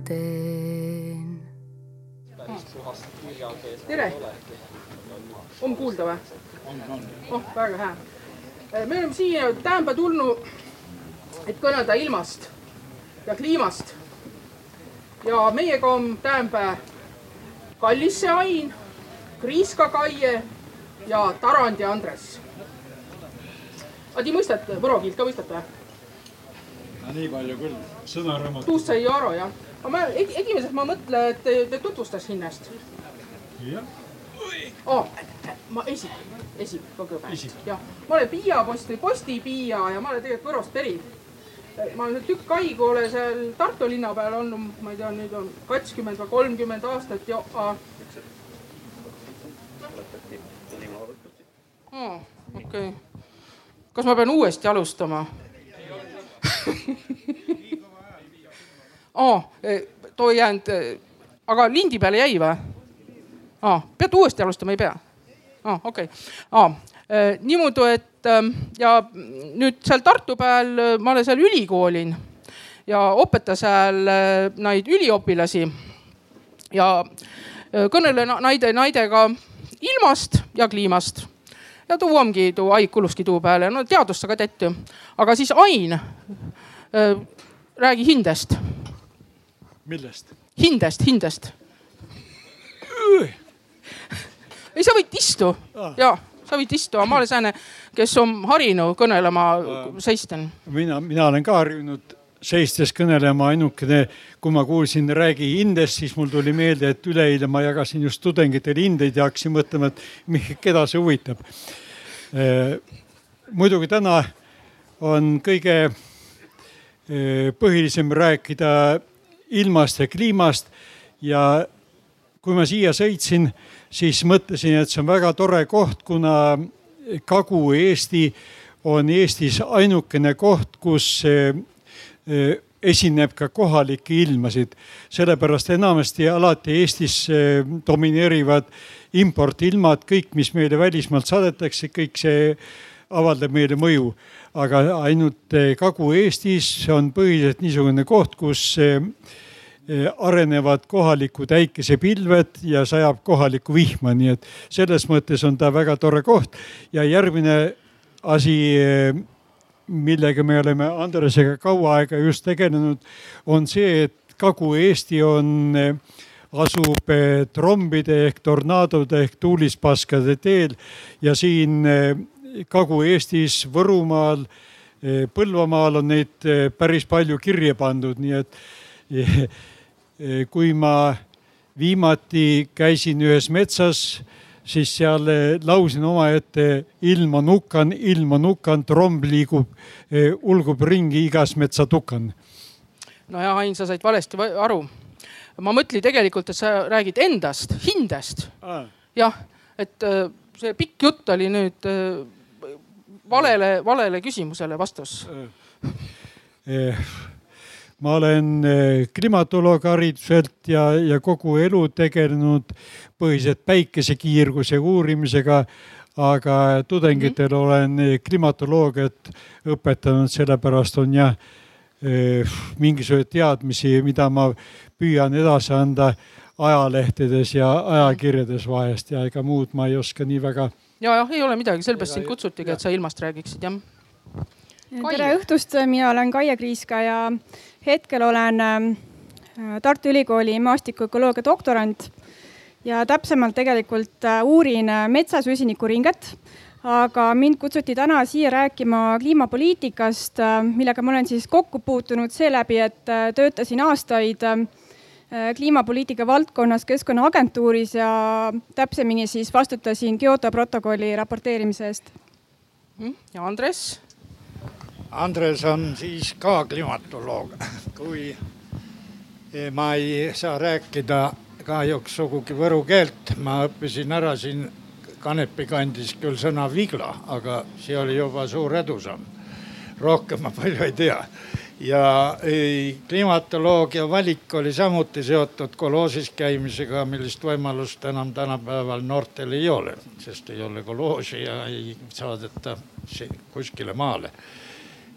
veel teen. tere, on kuulda või? oh, väga hea. me oleme siia Täämba tulnud, et kõnelda ilmast ja kliimast. ja meiega on Täämba Kallisse Ain, Kriiska Kaie ja Tarand ja Andres. aga te mõistate, võro keelt ka mõistate või? nii palju küll, sõnaraamat. tuust sai aru jah. Aga ma esimeseks ma mõtlen, et te, te tutvustas ennast. jah. Oh, ma esip, esip kõigepealt. jah, ma olen Piia posti, posti Piia ja ma olen tegelikult Võrost pärit. ma olen tükk aigu olen seal Tartu linna peal olnud, ma ei tea, nüüd on kakskümmend või kolmkümmend aastat ja ah.. Oh, okei okay., kas ma pean uuesti alustama? oh, too ei jäänud, aga lindi peale jäi või? Ah, peate uuesti alustama, ei pea? ah, okei ah,. niimoodi, et ja nüüd seal Tartu peal ma olen seal ülikoolin ja õpeta seal neid üliõpilasi. ja kõnelen naide, naidega ilmast ja kliimast ja tuu ongi tuu aig kuluski tuu peale, no teadust sa ka tead ju. aga siis Ain räägi hindest. Millest? hindest, hindest. ei, sa võid istu ah. ja sa võid istuda, ma olen sääne, kes on harinud kõnelema seisten. mina, mina olen ka harjunud seistes kõnelema, ainukene, kui ma kuulsin Räägi hindest, siis mul tuli meelde, et üleeile ma jagasin just tudengitele hindeid ja hakkasin mõtlema, et keda see huvitab. Äh, muidugi täna on kõige äh, põhilisem rääkida ilmast ja kliimast ja kui ma siia sõitsin, siis mõtlesin, et see on väga tore koht, kuna Kagu-Eesti on Eestis ainukene koht, kus Eh, esineb ka kohalikke ilmasid. sellepärast enamasti alati Eestis eh, domineerivad importilmad, kõik, mis meile välismaalt saadetakse, kõik see avaldab meile mõju. Aga ainult eh, Kagu-Eestis on põhiliselt niisugune koht, kus arenevad kohalikud äikesepilved ja sajab kohalikku vihma, nii et selles mõttes on ta väga tore koht. ja järgmine asi millega me oleme Andresega kaua aega just tegelenud, on see, et Kagu-Eesti on, asub eh, trombide ehk tornaadode ehk tuulispaskade teel ja siin eh, Kagu-Eestis, Võrumaal, eh, Põlvamaal on neid päris palju kirja pandud, nii et kui ma viimati käisin ühes metsas siis seal eh, laulsin omaette ilma nukan, ilma nukan, tromb liigub, eh, ulgub ringi igas metsatukan. no ja Ain, sa said valesti aru. ma mõtlen tegelikult, et sa räägid endast, hindest ah.. jah, et eh, see pikk jutt oli nüüd valele, valele küsimusele vastus ma olen eh, klimatoloog hariduselt ja, ja kogu elu tegelenud põhiliselt päikesekiirguse uurimisega. aga tudengitel mm -hmm. olen eh, klimatoloogiat õpetanud, sellepärast on jah eh, mingisuguseid teadmisi, mida ma püüan edasi anda ajalehtedes ja ajakirjades vahest ja ega muud ma ei oska nii väga. Ja, jah, ei ole midagi, sellepärast sind kutsutigi, et sa ilmast räägiksid, jah. tere õhtust, mina olen Kaie Kriiska ja hetkel olen ähm, Tartu Ülikooli maastikuökoloogia doktorant ja täpsemalt tegelikult äh, uurin äh, metsasüsinikuringet. aga mind kutsuti täna siia rääkima kliimapoliitikast, äh, millega ma olen siis kokku puutunud seeläbi, et töötasin aastaid kliimapoliitika valdkonnas Keskkonnaagentuuris ja täpsemini siis vastutasin Kyoto protokolli raporteerimise eest. ja Andres Andres on siis ka klimatoloog, kui ma ei saa rääkida kahjuks sugugi võru keelt, ma õppisin ära siin Kanepi kandis küll sõna vigla, aga see oli juba suur edusamm. rohkem ma palju ei tea ja klimatoloogia valik oli samuti seotud kolhoosis käimisega, millist võimalust enam tänapäeval noortel ei ole, sest ei ole kolhoosi ja ei saadeta kuskile maale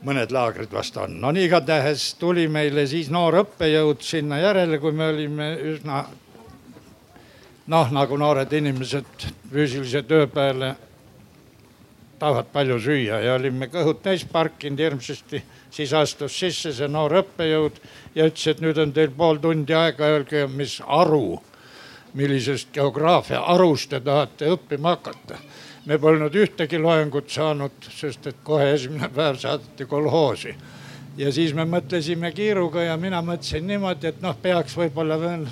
mõned laagrid vast on. no igatahes tuli meile siis noor õppejõud sinna järele, kui me olime üsna noh, nagu noored inimesed füüsilise töö peale tahavad palju süüa ja olime kõhud täis parkinud hirmsasti. Siis astus sisse see noor õppejõud ja ütles, et nüüd on teil pool tundi aega, öelge, mis aru, millisest geograafia arust te tahate õppima hakata me polnud ühtegi loengut saanud, sest et kohe esimene päev saadeti kolhoosi. ja siis me mõtlesime kiiruga ja mina mõtlesin niimoodi, et noh, peaks võib-olla veel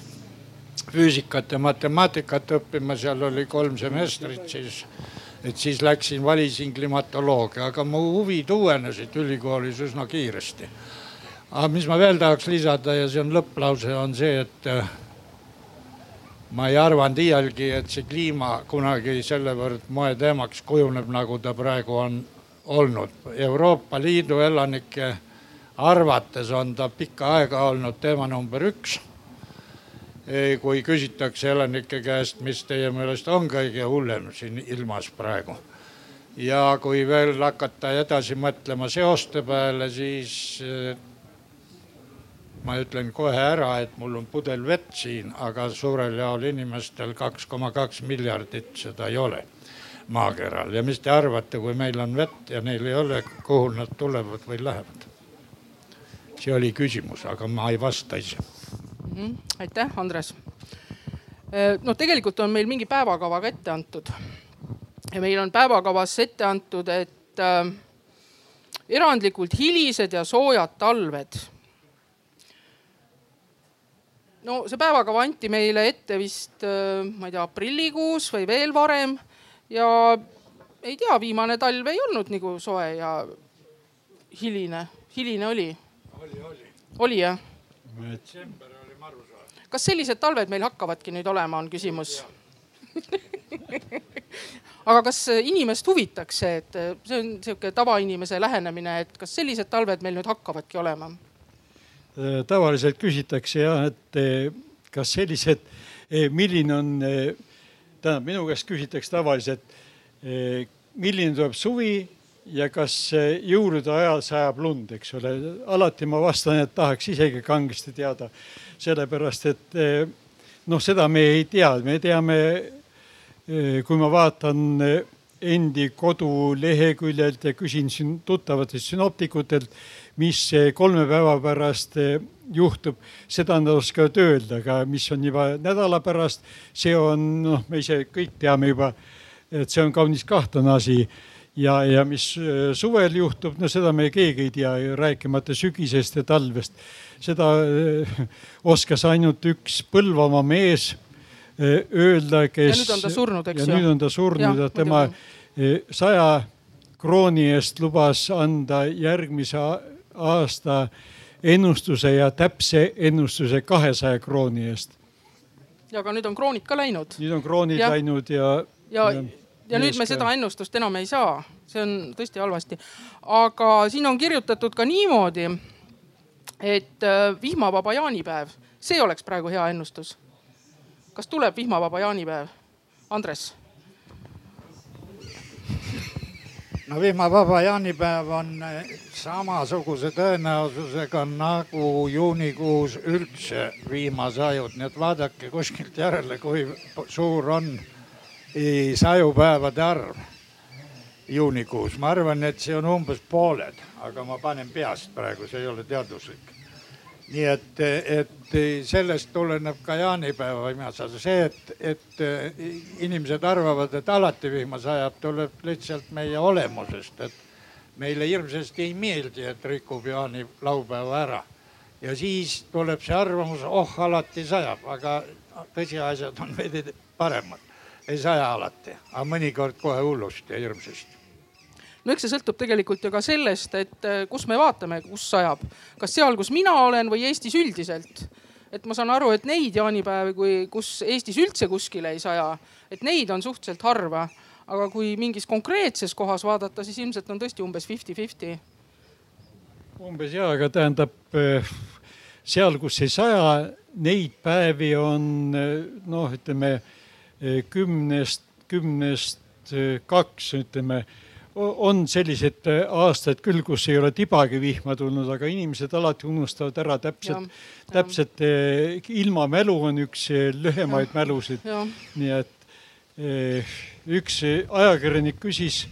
füüsikat ja matemaatikat õppima, seal oli kolm semestrit siis. Et siis läksin, valisin klimatoloogia, aga mu huvid uuenesid ülikoolis üsna kiiresti. aga mis ma veel tahaks lisada ja see on lõpplause, on see, et ma ei arvanud iialgi, et see kliima kunagi sellevõrd moeteemaks kujuneb, nagu ta praegu on olnud. Euroopa Liidu elanike arvates on ta pikka aega olnud teema number üks. Kui küsitakse elanike käest, mis teie meelest on kõige hullem siin ilmas praegu ja kui veel hakata edasi mõtlema seoste peale, siis ma ütlen kohe ära, et mul on pudel vett siin, aga suurel jaol inimestel kaks koma kaks miljardit seda ei ole maakeral ja mis te arvate, kui meil on vett ja neil ei ole, kuhu nad tulevad või lähevad? see oli küsimus, aga ma ei vasta ise. Aitäh, Andres. Äh, no tegelikult on meil mingi päevakava ka ette antud ja meil on päevakavas ette antud, et äh, erandlikult hilised ja soojad talved no see päevakava anti meile ette vist, äh, ma ei tea, aprillikuus või veel varem ja ei tea, viimane talv ei olnud nagu soe ja hiline, hiline oli. oli, oli. oli jah? detsember. Kas sellised talved meil hakkavadki nüüd olema, on küsimus aga kas inimest huvitaks see, et see on sihuke tavainimese lähenemine, et kas sellised talved meil nüüd hakkavadki olema? Äh, tavaliselt küsitakse jah, et äh, kas sellised, äh, milline on, tähendab minu käest küsitakse tavaliselt, milline tuleb suvi ja kas jõulude ajal sajab lund, eks ole. alati ma vastan, et tahaks isegi kangesti teada, sellepärast et noh, seda me ei tea, me teame, kui ma vaatan endi koduleheküljelt ja küsin siin tuttavatelt sünoptikutelt mis kolme päeva pärast eh, juhtub, seda nad oskavad öelda, aga mis on juba nädala pärast, see on noh, me ise kõik teame juba, et see on kaunis kahtlane asi ja, ja mis eh, suvel juhtub, no seda me keegi ei tea, rääkimata sügisest ja talvest. seda eh, oskas ainult üks Põlvamaa mees öelda, kes. ja nüüd on ta surnud, eks ju. ja nüüd on ta surnud, et tema saja krooni eest lubas anda järgmise aasta ennustuse ja täpse ennustuse kahesaja krooni eest. ja aga nüüd on kroonid ka läinud. nüüd on kroonid ja. läinud ja. ja, ja, ja nüüd me seda ennustust enam ei saa, see on tõesti halvasti. aga siin on kirjutatud ka niimoodi, et äh, vihmavaba jaanipäev, see oleks praegu hea ennustus. kas tuleb vihmavaba jaanipäev? Andres no vihmavaba jaanipäev on eh, samasuguse tõenäosusega nagu juunikuus üldse vihmasajud, nii et vaadake kuskilt järele, kui suur on sajupäevade arv juunikuus. ma arvan, et see on umbes pooled, aga ma panen peast praegu, see ei ole teaduslik nii et, et sellest tuleneb ka jaanipäeva vihmasada, see, et, et inimesed arvavad, et alati vihma sajab, tuleb lihtsalt meie olemusest, et meile hirmsasti ei meeldi, et rikub jaanilaupäeva ära. ja siis tuleb see arvamus, oh alati sajab, aga tõsiasjad on veidi paremad. Ei saja alati, aga mõnikord kohe hullusti ja hirmsasti no eks see sõltub tegelikult ju ka sellest, et äh, kus me vaatame, kus sajab, kas seal, kus mina olen või Eestis üldiselt. et ma saan aru, et neid jaanipäevi, kui, kus Eestis üldse kuskile ei saja, et neid on suhteliselt harva. aga kui mingis konkreetses kohas vaadata, siis ilmselt on tõesti umbes fifty-fifty. umbes ja, aga tähendab äh, seal, kus ei saja, neid päevi on äh, noh, ütleme kümnest, kümnest kaks, ütleme on selliseid aastaid küll, kus ei ole tibagi vihma tulnud, aga inimesed alati unustavad ära täpselt, täpselt ilmamälu on üks lühemaid mälusid. nii et üks ajakirjanik küsis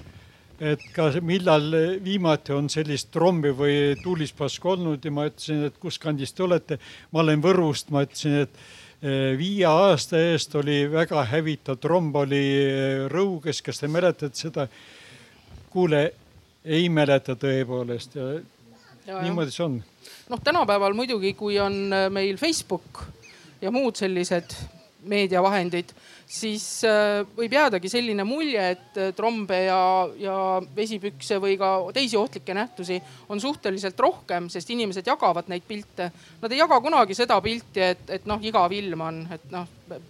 et ka millal viimati on sellist trombi või tuulispask olnud ja ma ütlesin, et kus kandist te olete. ma olen Võrust, ma ütlesin, et eh, viie aasta eest oli väga hävitav tromb oli eh, Rõuges, kas te mäletate seda? kuule, ei mäleta tõepoolest ja, ja niimoodi see on. noh, tänapäeval muidugi, kui on eh, meil Facebook ja muud sellised meediavahendid siis äh, võib jäädagi selline mulje, et äh, trombe ja, ja vesipükse või ka teisi ohtlikke nähtusi on suhteliselt rohkem, sest inimesed jagavad neid pilte. Nad ei jaga kunagi seda pilti, et, et noh, igav ilm on, et noh,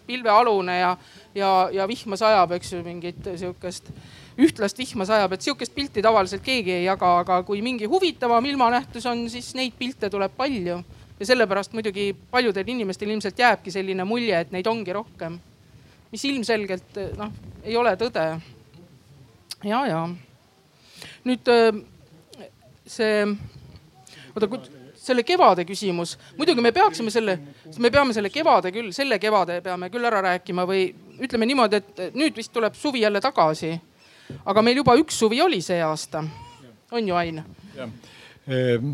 pilvealune ja, ja, ja vihma sajab, eks ju, mingit sihukest ühtlast vihma sajab, et sihukest pilti tavaliselt keegi ei jaga, aga kui mingi huvitavam ilmanähtus on, siis neid pilte tuleb palju ja sellepärast muidugi paljudel inimestel ilmselt jääbki selline mulje, et neid ongi rohkem mis ilmselgelt noh, ei ole tõde. ja, ja nüüd äh, see, oota, selle kevade küsimus, muidugi me peaksime selle, me peame selle kevade küll, selle kevade peame küll ära rääkima või ütleme niimoodi, et nüüd vist tuleb suvi jälle tagasi. aga meil juba üks suvi oli see aasta, on ju, Ain? Ehm,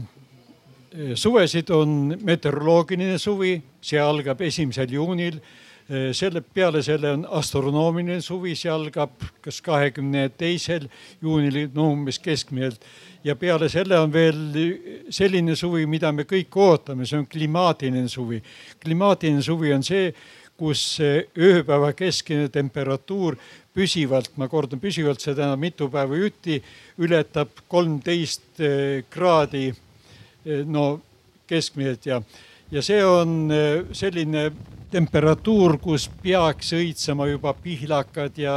suvesid on meteoroloogiline suvi, see algab esimesel juunil Äh, selle peale selle on astronoomiline suvi, see algab kas kahekümne teisel juunil, no umbes keskmiselt. ja peale selle on veel selline suvi, mida me kõik ootame, see on klimaatiline suvi. klimaatiline suvi on see, kus ööpäeva keskmine temperatuur püsivalt, ma kordan püsivalt, see tähendab mitu päeva jutti, ületab kolmteist äh, kraadi äh, no keskmiselt ja, ja see on selline temperatuur, kus peaks õitsema juba pihlakad ja,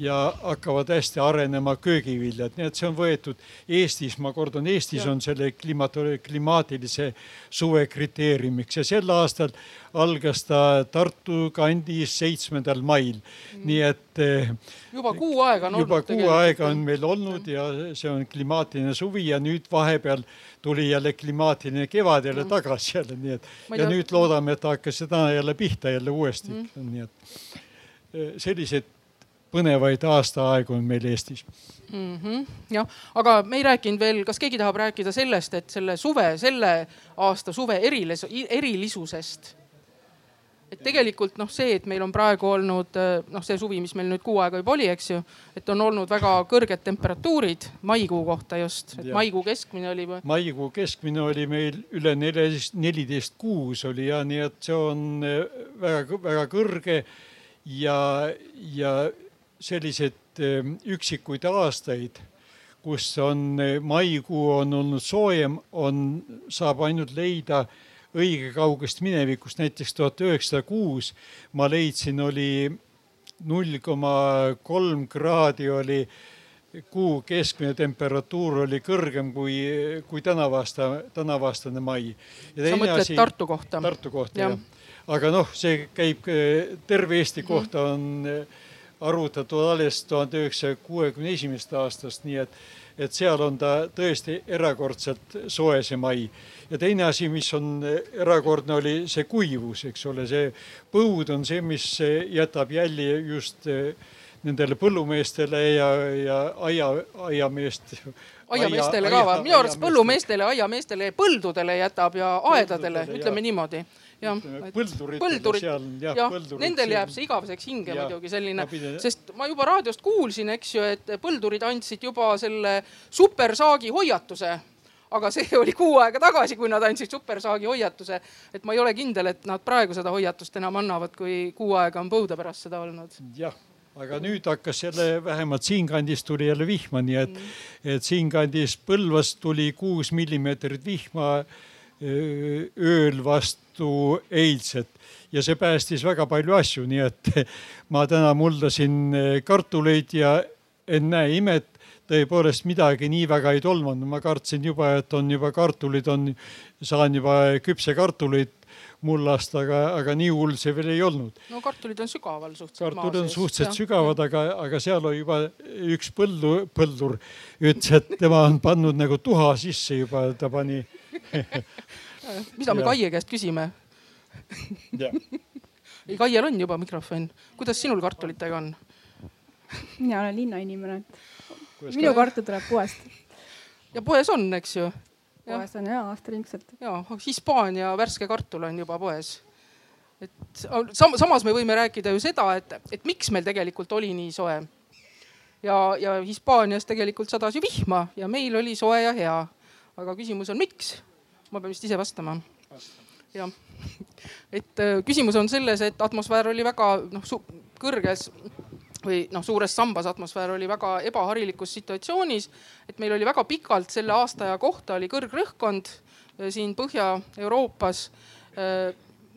ja hakkavad hästi arenema köögiviljad, nii et see on võetud Eestis, ma kordan, Eestis ja. on selle kliimat-, klimaatilise suve kriteeriumiks ja sel aastal algas ta Tartu kandis seitsmendal mail mm., nii et. Eh, juba kuu aega on olnud. juba kuu aega on meil olnud ja see on klimaatiline suvi ja nüüd vahepeal tuli jälle klimaatiline kevad jälle mm. tagasi jälle, nii et ja nüüd loodame, et hakkas see täna jälle pihta jälle uuesti mm., nii et eh, selliseid põnevaid aastaaegu on meil Eestis mm -hmm.. jah, aga me ei rääkinud veel, kas keegi tahab rääkida sellest, et selle suve, selle aasta suve erilis, erilisusest et tegelikult noh, see, et meil on praegu olnud äh, noh, see suvi, mis meil nüüd kuu aega juba oli, eks ju, et on olnud väga kõrged temperatuurid maikuu kohta just, et ja. maikuu keskmine oli või? maikuu keskmine oli meil üle neljateist, neliteist kuus oli ja nii, et see on väga-väga äh, kõrge ja, ja selliseid äh, üksikuid aastaid kus on maikuu on olnud soojem, on, saab ainult leida õige kaugest minevikust, näiteks tuhat üheksasada kuus ma leidsin, oli null koma kolm kraadi oli kuu keskmine temperatuur oli kõrgem kui, kui tänavu aasta, tänavu aastane mai. sa mõtled asi, Tartu kohta? Tartu kohta jah ja. aga noh, see käib terve Eesti kohta on arvutatud alles tuhande üheksasaja kuuekümne esimesest aastast, nii et, et seal on ta tõesti erakordselt soe see mai ja teine asi, mis on erakordne, oli see kuivus, eks ole, see põud on see, mis jätab jälje just eh, nendele põllumeestele ja, ja aia, aiameest. aiameestele ka või? minu arust põllumeestele, aiameestele ja põldudele jätab ja aedadele, ütleme niimoodi jah, põldurid, põldurid, jah, jah, nendel jääb see igaveseks hinge ja, muidugi selline, sest ma juba raadiost kuulsin, eks ju, et põldurid andsid juba selle supersaagi hoiatuse aga see oli kuu aega tagasi, kui nad andsid supersaagi hoiatuse. et ma ei ole kindel, et nad praegu seda hoiatust enam annavad, kui kuu aega on põuda pärast seda olnud. jah, aga nüüd hakkas jälle, vähemalt siinkandis tuli jälle vihma, nii et mm., et siinkandis Põlvas tuli kuus millimeetrit vihma ööl vastu eilset ja see päästis väga palju asju, nii et ma täna muldasin kartuleid ja ennäe imet, tõepoolest midagi nii väga ei tolmanud, ma kartsin juba, et on juba kartulid on, saan juba küpsekartuleid mullast, aga, aga nii hull see veel ei olnud. no kartulid on sügaval suhteliselt. kartulid on suhteliselt sügavad, aga, aga seal oli juba üks põldu, põldur ütles, et tema on pannud nagu tuha sisse juba, ta pani mida me Kaie käest küsime ei, Kaiel on juba mikrofon. kuidas sinul kartulitega on? mina olen linnainimene, et minu kartul tuleb poest. ja poes on, eks ju? poes on ja aastaringselt. ja, Hispaania värske kartul on juba poes. et sam samas me võime rääkida ju seda, et, et miks meil tegelikult oli nii soe. ja, ja Hispaanias tegelikult sadas ju vihma ja meil oli soe ja hea. aga küsimus on, miks? Ma pean vist ise vastama. jah, et äh, küsimus on selles, et atmosfäär oli väga noh kõrges või noh, suures sambas atmosfäär oli väga ebaharilikus situatsioonis, et meil oli väga pikalt selle aastaja kohta oli kõrgrõhkkond äh, siin Põhja-Euroopas.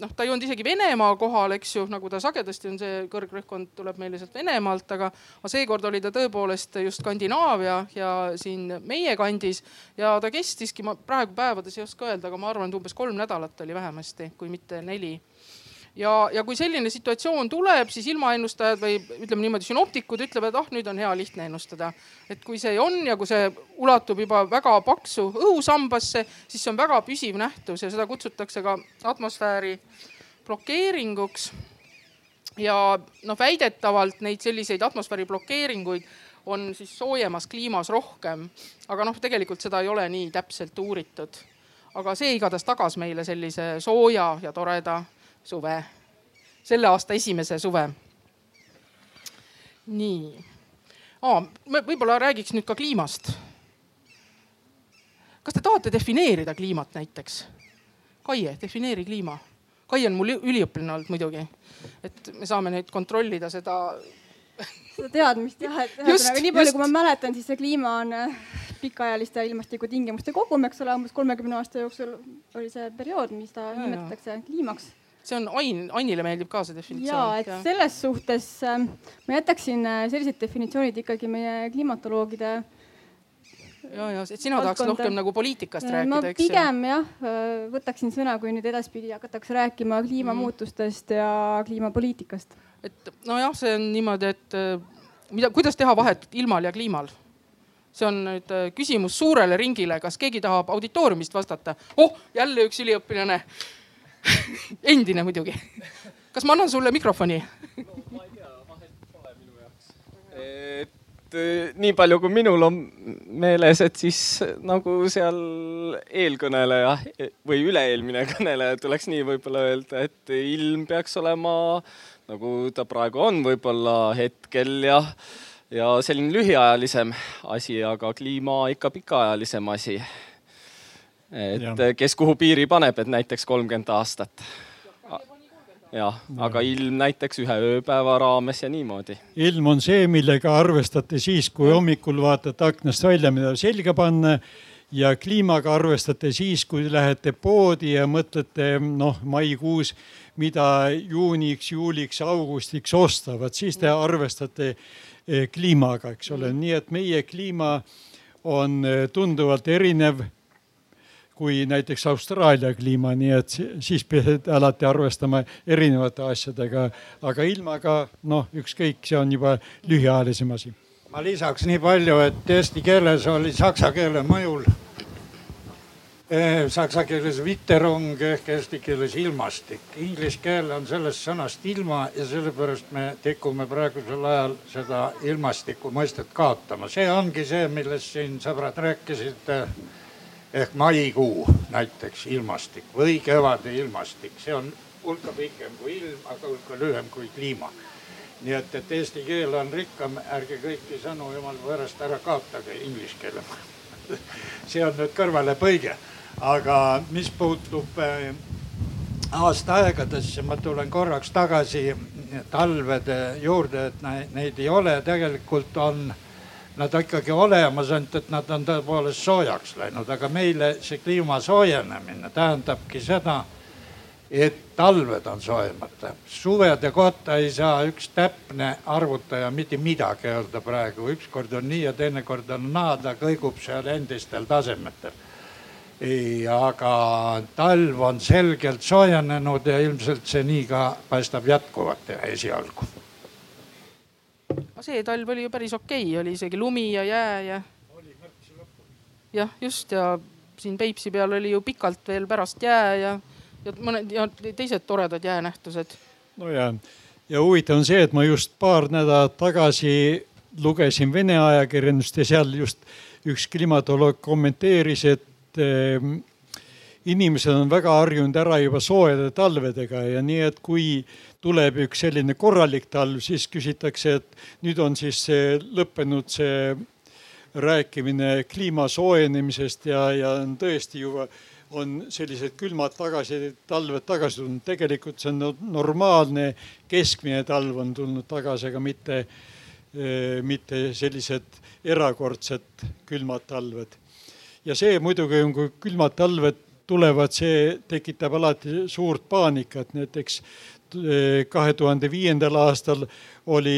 Noh, ta ei olnud isegi Venemaa kohal, eks ju, nagu ta sagedasti on, see kõrgrõhkkond tuleb meile sealt Venemaalt, aga seekord oli ta tõepoolest just Skandinaavia ja siin meie kandis ja ta kestiski, ma praegu päevades ei oska öelda, aga ma arvan, et umbes kolm nädalat oli vähemasti, kui mitte neli ja, ja kui selline situatsioon tuleb, siis ilmaennustajad või ütleme niimoodi, sünoptikud ütlevad, ah nüüd on hea lihtne ennustada. et kui see on ja kui see ulatub juba väga paksu õhusambasse, siis see on väga püsiv nähtus ja seda kutsutakse ka atmosfääri blokeeringuks. ja noh, väidetavalt neid selliseid atmosfääri blokeeringuid on siis soojemas kliimas rohkem, aga noh, tegelikult seda ei ole nii täpselt uuritud. aga see igatahes tagas meile sellise sooja ja toreda suve, selle aasta esimese suve. nii oh,, võib-olla räägiks nüüd ka kliimast. kas te tahate defineerida kliimat näiteks? Kaie, defineeri kliima. Kai on mul üliõpilane olnud muidugi, et me saame nüüd kontrollida seda seda teadmist jah, et ühesõnaga nii palju, kui ma mäletan, siis see kliima on äh, pikaajaliste ilmastikutingimuste kogum, eks ole, umbes kolmekümne aasta jooksul oli see periood, mis ta nimetatakse kliimaks see on Ain, Annile meeldib ka see definitsioon. ja, et ja. selles suhtes äh, ma jätaksin äh, sellised definitsioonid ikkagi meie kliimatoloogide ja, ja, et sina tahaks rohkem nagu poliitikast äh, rääkida, eks pigem jah, äh, võtaksin sõna, kui nüüd edaspidi hakatakse rääkima kliimamuutustest mm. ja kliimapoliitikast. et nojah, see on niimoodi, et mida, kuidas teha vahet ilmal ja kliimal? see on nüüd küsimus suurele ringile, kas keegi tahab auditooriumist vastata? oh, jälle üks üliõpilane endine muidugi. kas ma annan sulle mikrofoni no ma ei tea, vahest pole minu jaoks. et eh, nii palju, kui minul on meeles, et siis nagu seal eelkõneleja või üle-eelmine kõneleja tuleks nii võib-olla öelda, et ilm peaks olema nagu ta praegu on, võib-olla hetkel ja, ja selline lühiajalisem asi, aga kliima ikka pikaajalisem asi et ja. kes kuhu piiri paneb, et näiteks kolmkümmend aastat. jah, aga ilm näiteks ühe ööpäeva raames ja niimoodi. ilm on see, millega arvestate siis, kui hommikul vaatate aknast välja, mida selga panna ja kliimaga arvestate siis, kui lähete poodi ja mõtlete noh, maikuus, mida juuniks, juuliks, augustiks osta, vot siis te arvestate eh, kliimaga, eks ole, nii et meie kliima on eh, tunduvalt erinev kui näiteks Austraalia kliima, nii et siis pead alati arvestama erinevate asjadega, aga ilmaga noh, ükskõik, see on juba lühiajalisem asi. ma lisaks nii palju, et eesti keeles oli saksa keele mõjul eh, saksa keeles viterong ehk eesti keeles ilmastik. Inglise keel on sellest sõnast ilma ja sellepärast me tikume praegusel ajal seda ilmastiku mõistet kaotama. see ongi see, millest siin sõbrad rääkisid ehk maikuu näiteks ilmastik või kevade ilmastik, see on hulka pikem kui ilm, aga hulka lühem kui kliima. nii et, et eesti keel on rikkam, ärge kõiki sõnu jumala pärast ära kaotage inglise keele. See on nüüd kõrvalepõige, aga mis puutub äh, aastaaegadesse, ma tulen korraks tagasi talvede juurde, et neid ei ole, tegelikult on nad ikkagi olemas, ainult et nad on tõepoolest soojaks läinud, aga meile see kliima soojenemine tähendabki seda, et talved on soojemad. suvede kohta ei saa üks täpne arvutaja mitte midagi öelda praegu, ükskord on nii ja teinekord on naa, ta kõigub seal endistel tasemetel. aga talv on selgelt soojenenud ja ilmselt see nii ka paistab jätkuvat esialgu. See talv oli ju päris okei okay., oli isegi lumi ja jää ja. jah, just ja siin Peipsi peal oli ju pikalt veel pärast jää ja, ja mõned ja teised toredad jäänähtused. no ja, ja huvitav on see, et ma just paar nädalat tagasi lugesin Vene ajakirjandust ja seal just üks klimatoloog kommenteeris, et Ehm, inimesed on väga harjunud ära juba soojade talvedega ja nii, et kui tuleb üks selline korralik talv, siis küsitakse, et nüüd on siis see lõppenud see rääkimine kliima soojenemisest ja, ja on tõesti juba on sellised külmad tagasi, talved tagasi tulnud. tegelikult see on normaalne keskmine talv on tulnud tagasi, aga mitte, eh, mitte sellised erakordsed külmad talved ja see muidugi, kui külmad talved tulevad, see tekitab alati suurt paanikat, näiteks eh, kahe tuhande viiendal aastal oli,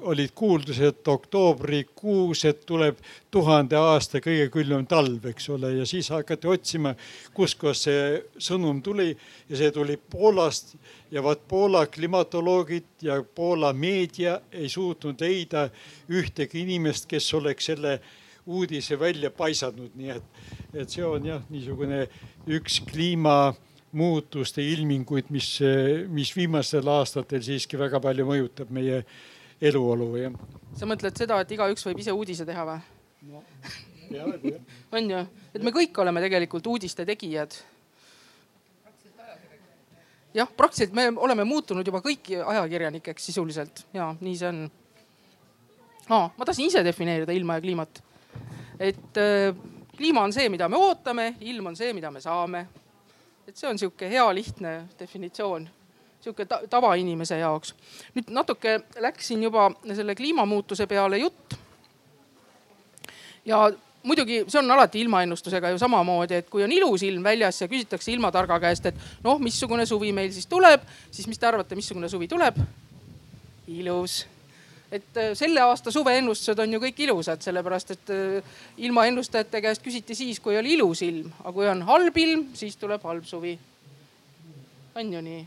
olid kuuldused oktoobrikuus, et tuleb tuhande aasta kõige külmem talv, eks ole, ja siis hakati otsima, kustkohast see sõnum tuli ja see tuli Poolast ja vaat Poola klimatoloogid ja Poola meedia ei suutnud leida ühtegi inimest, kes oleks selle uudise välja paisanud, nii et, et see on jah, niisugune üks kliimamuutuste ilminguid, mis, mis viimastel aastatel siiski väga palju mõjutab meie eluolu, jah. sa mõtled seda, et igaüks võib ise uudise teha või no,? on ju, et me kõik oleme tegelikult uudiste tegijad jah, praktiliselt me oleme muutunud juba kõik ajakirjanikeks sisuliselt ja nii see on. aa, ma tahtsin ise defineerida ilma ja kliimat et äh, kliima on see, mida me ootame, ilm on see, mida me saame. et see on sihuke hea lihtne definitsioon, sihuke tavainimese jaoks. nüüd natuke läksin juba selle kliimamuutuse peale jutt. ja muidugi see on alati ilmaennustusega ju samamoodi, et kui on ilus ilm väljas ja küsitakse ilmatarga käest, et noh, missugune suvi meil siis tuleb, siis mis te arvate, missugune suvi tuleb? ilus et äh, selle aasta suveennustused on ju kõik ilusad, sellepärast et äh, ilmaennustajate käest küsiti siis, kui oli ilus ilm, aga kui on halb ilm, siis tuleb halb suvi. on ju nii?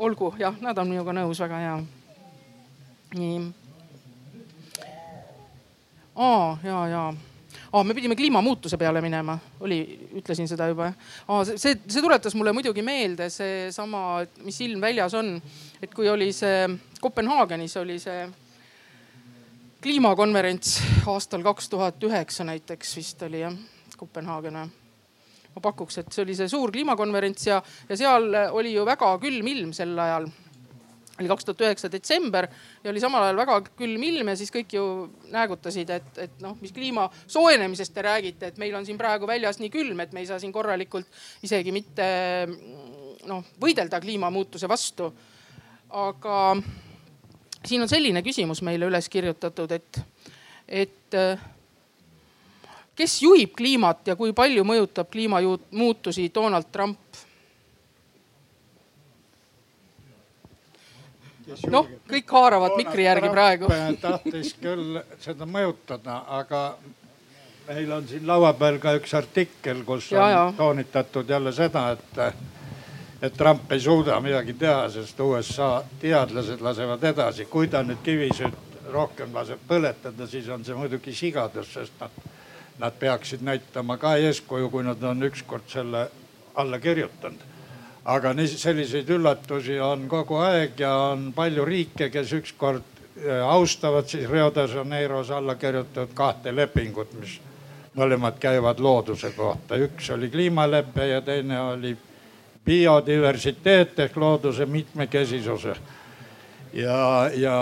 olgu, jah, nad on minuga nõus, väga hea. nii. aa, ja, ja oh,, me pidime kliimamuutuse peale minema, oli, ütlesin seda juba oh,. see, see tuletas mulle muidugi meelde seesama, mis ilm väljas on, et kui oli see Kopenhaagenis oli see kliimakonverents aastal kaks tuhat üheksa näiteks vist oli jah, Kopenhaagen või? ma pakuks, et see oli see suur kliimakonverents ja, ja seal oli ju väga külm ilm sel ajal oli kaks tuhat üheksa detsember ja oli samal ajal väga külm ilm ja siis kõik ju näägutasid, et, et noh, mis kliima soojenemisest te räägite, et meil on siin praegu väljas nii külm, et me ei saa siin korralikult isegi mitte noh, võidelda kliimamuutuse vastu. aga siin on selline küsimus meile üles kirjutatud, et, et kes juhib kliimat ja kui palju mõjutab kliimamuutusi Donald Trump noh, kõik haaravad mikri järgi praegu. tahtis küll seda mõjutada, aga meil on siin laua peal ka üks artikkel, kus ja, on ja. toonitatud jälle seda, et, et Trump ei suuda midagi teha, sest USA teadlased lasevad edasi. kui ta nüüd kivisööt rohkem laseb põletada, siis on see muidugi sigadus, sest nad, nad peaksid näitama ka eeskuju, kui nad on ükskord selle alla kirjutanud aga selliseid üllatusi on kogu aeg ja on palju riike, kes ükskord äh, austavad siis Rio de Janeiros alla kirjutatud kahte lepingut, mis mõlemad käivad looduse kohta. üks oli kliimalepe ja teine oli biodiversiteet ehk looduse mitmekesisuse. ja, ja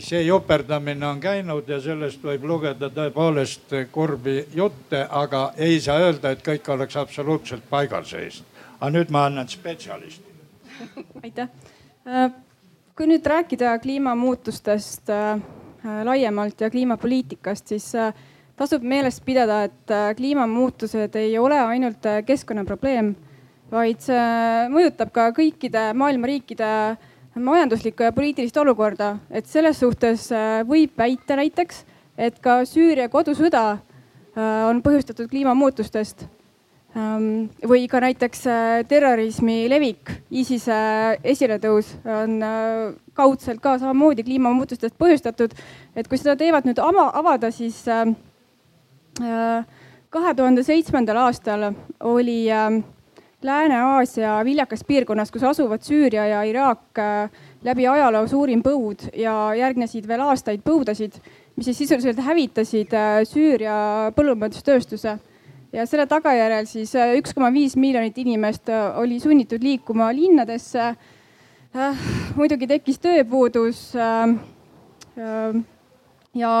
see joperdamine on käinud ja sellest võib lugeda tõepoolest kurbi jutte, aga ei saa öelda, et kõik oleks absoluutselt paigal seisnud aga nüüd ma annan spetsialistile. aitäh. Äh, kui nüüd rääkida kliimamuutustest äh, laiemalt ja kliimapoliitikast, siis äh, tasub meeles pidada, et kliimamuutused ei ole ainult keskkonnaprobleem, vaid see mõjutab ka kõikide maailma riikide majanduslikku ja poliitilist olukorda. et selles suhtes võib väita näiteks, et ka Süüria kodusõda on põhjustatud kliimamuutustest. Ähm, või ka näiteks terrorismi levik, ISISe esiletõus on kaudselt ka samamoodi kliimamuutustest põhjustatud. et kui seda teemat nüüd avada, siis kahe tuhande seitsmendal aastal oli Lääne-Aasia viljakas piirkonnas, kus asuvad Süüria ja Iraak läbi ajaloo suurim põud ja järgnesid veel aastaid põudasid, mis siis sisuliselt hävitasid äh, Süüria põllumajandustööstuse. ja selle tagajärjel siis äh, üks koma viis miljonit inimest äh, oli sunnitud liikuma linnadesse. muidugi tekkis tööpuudus ja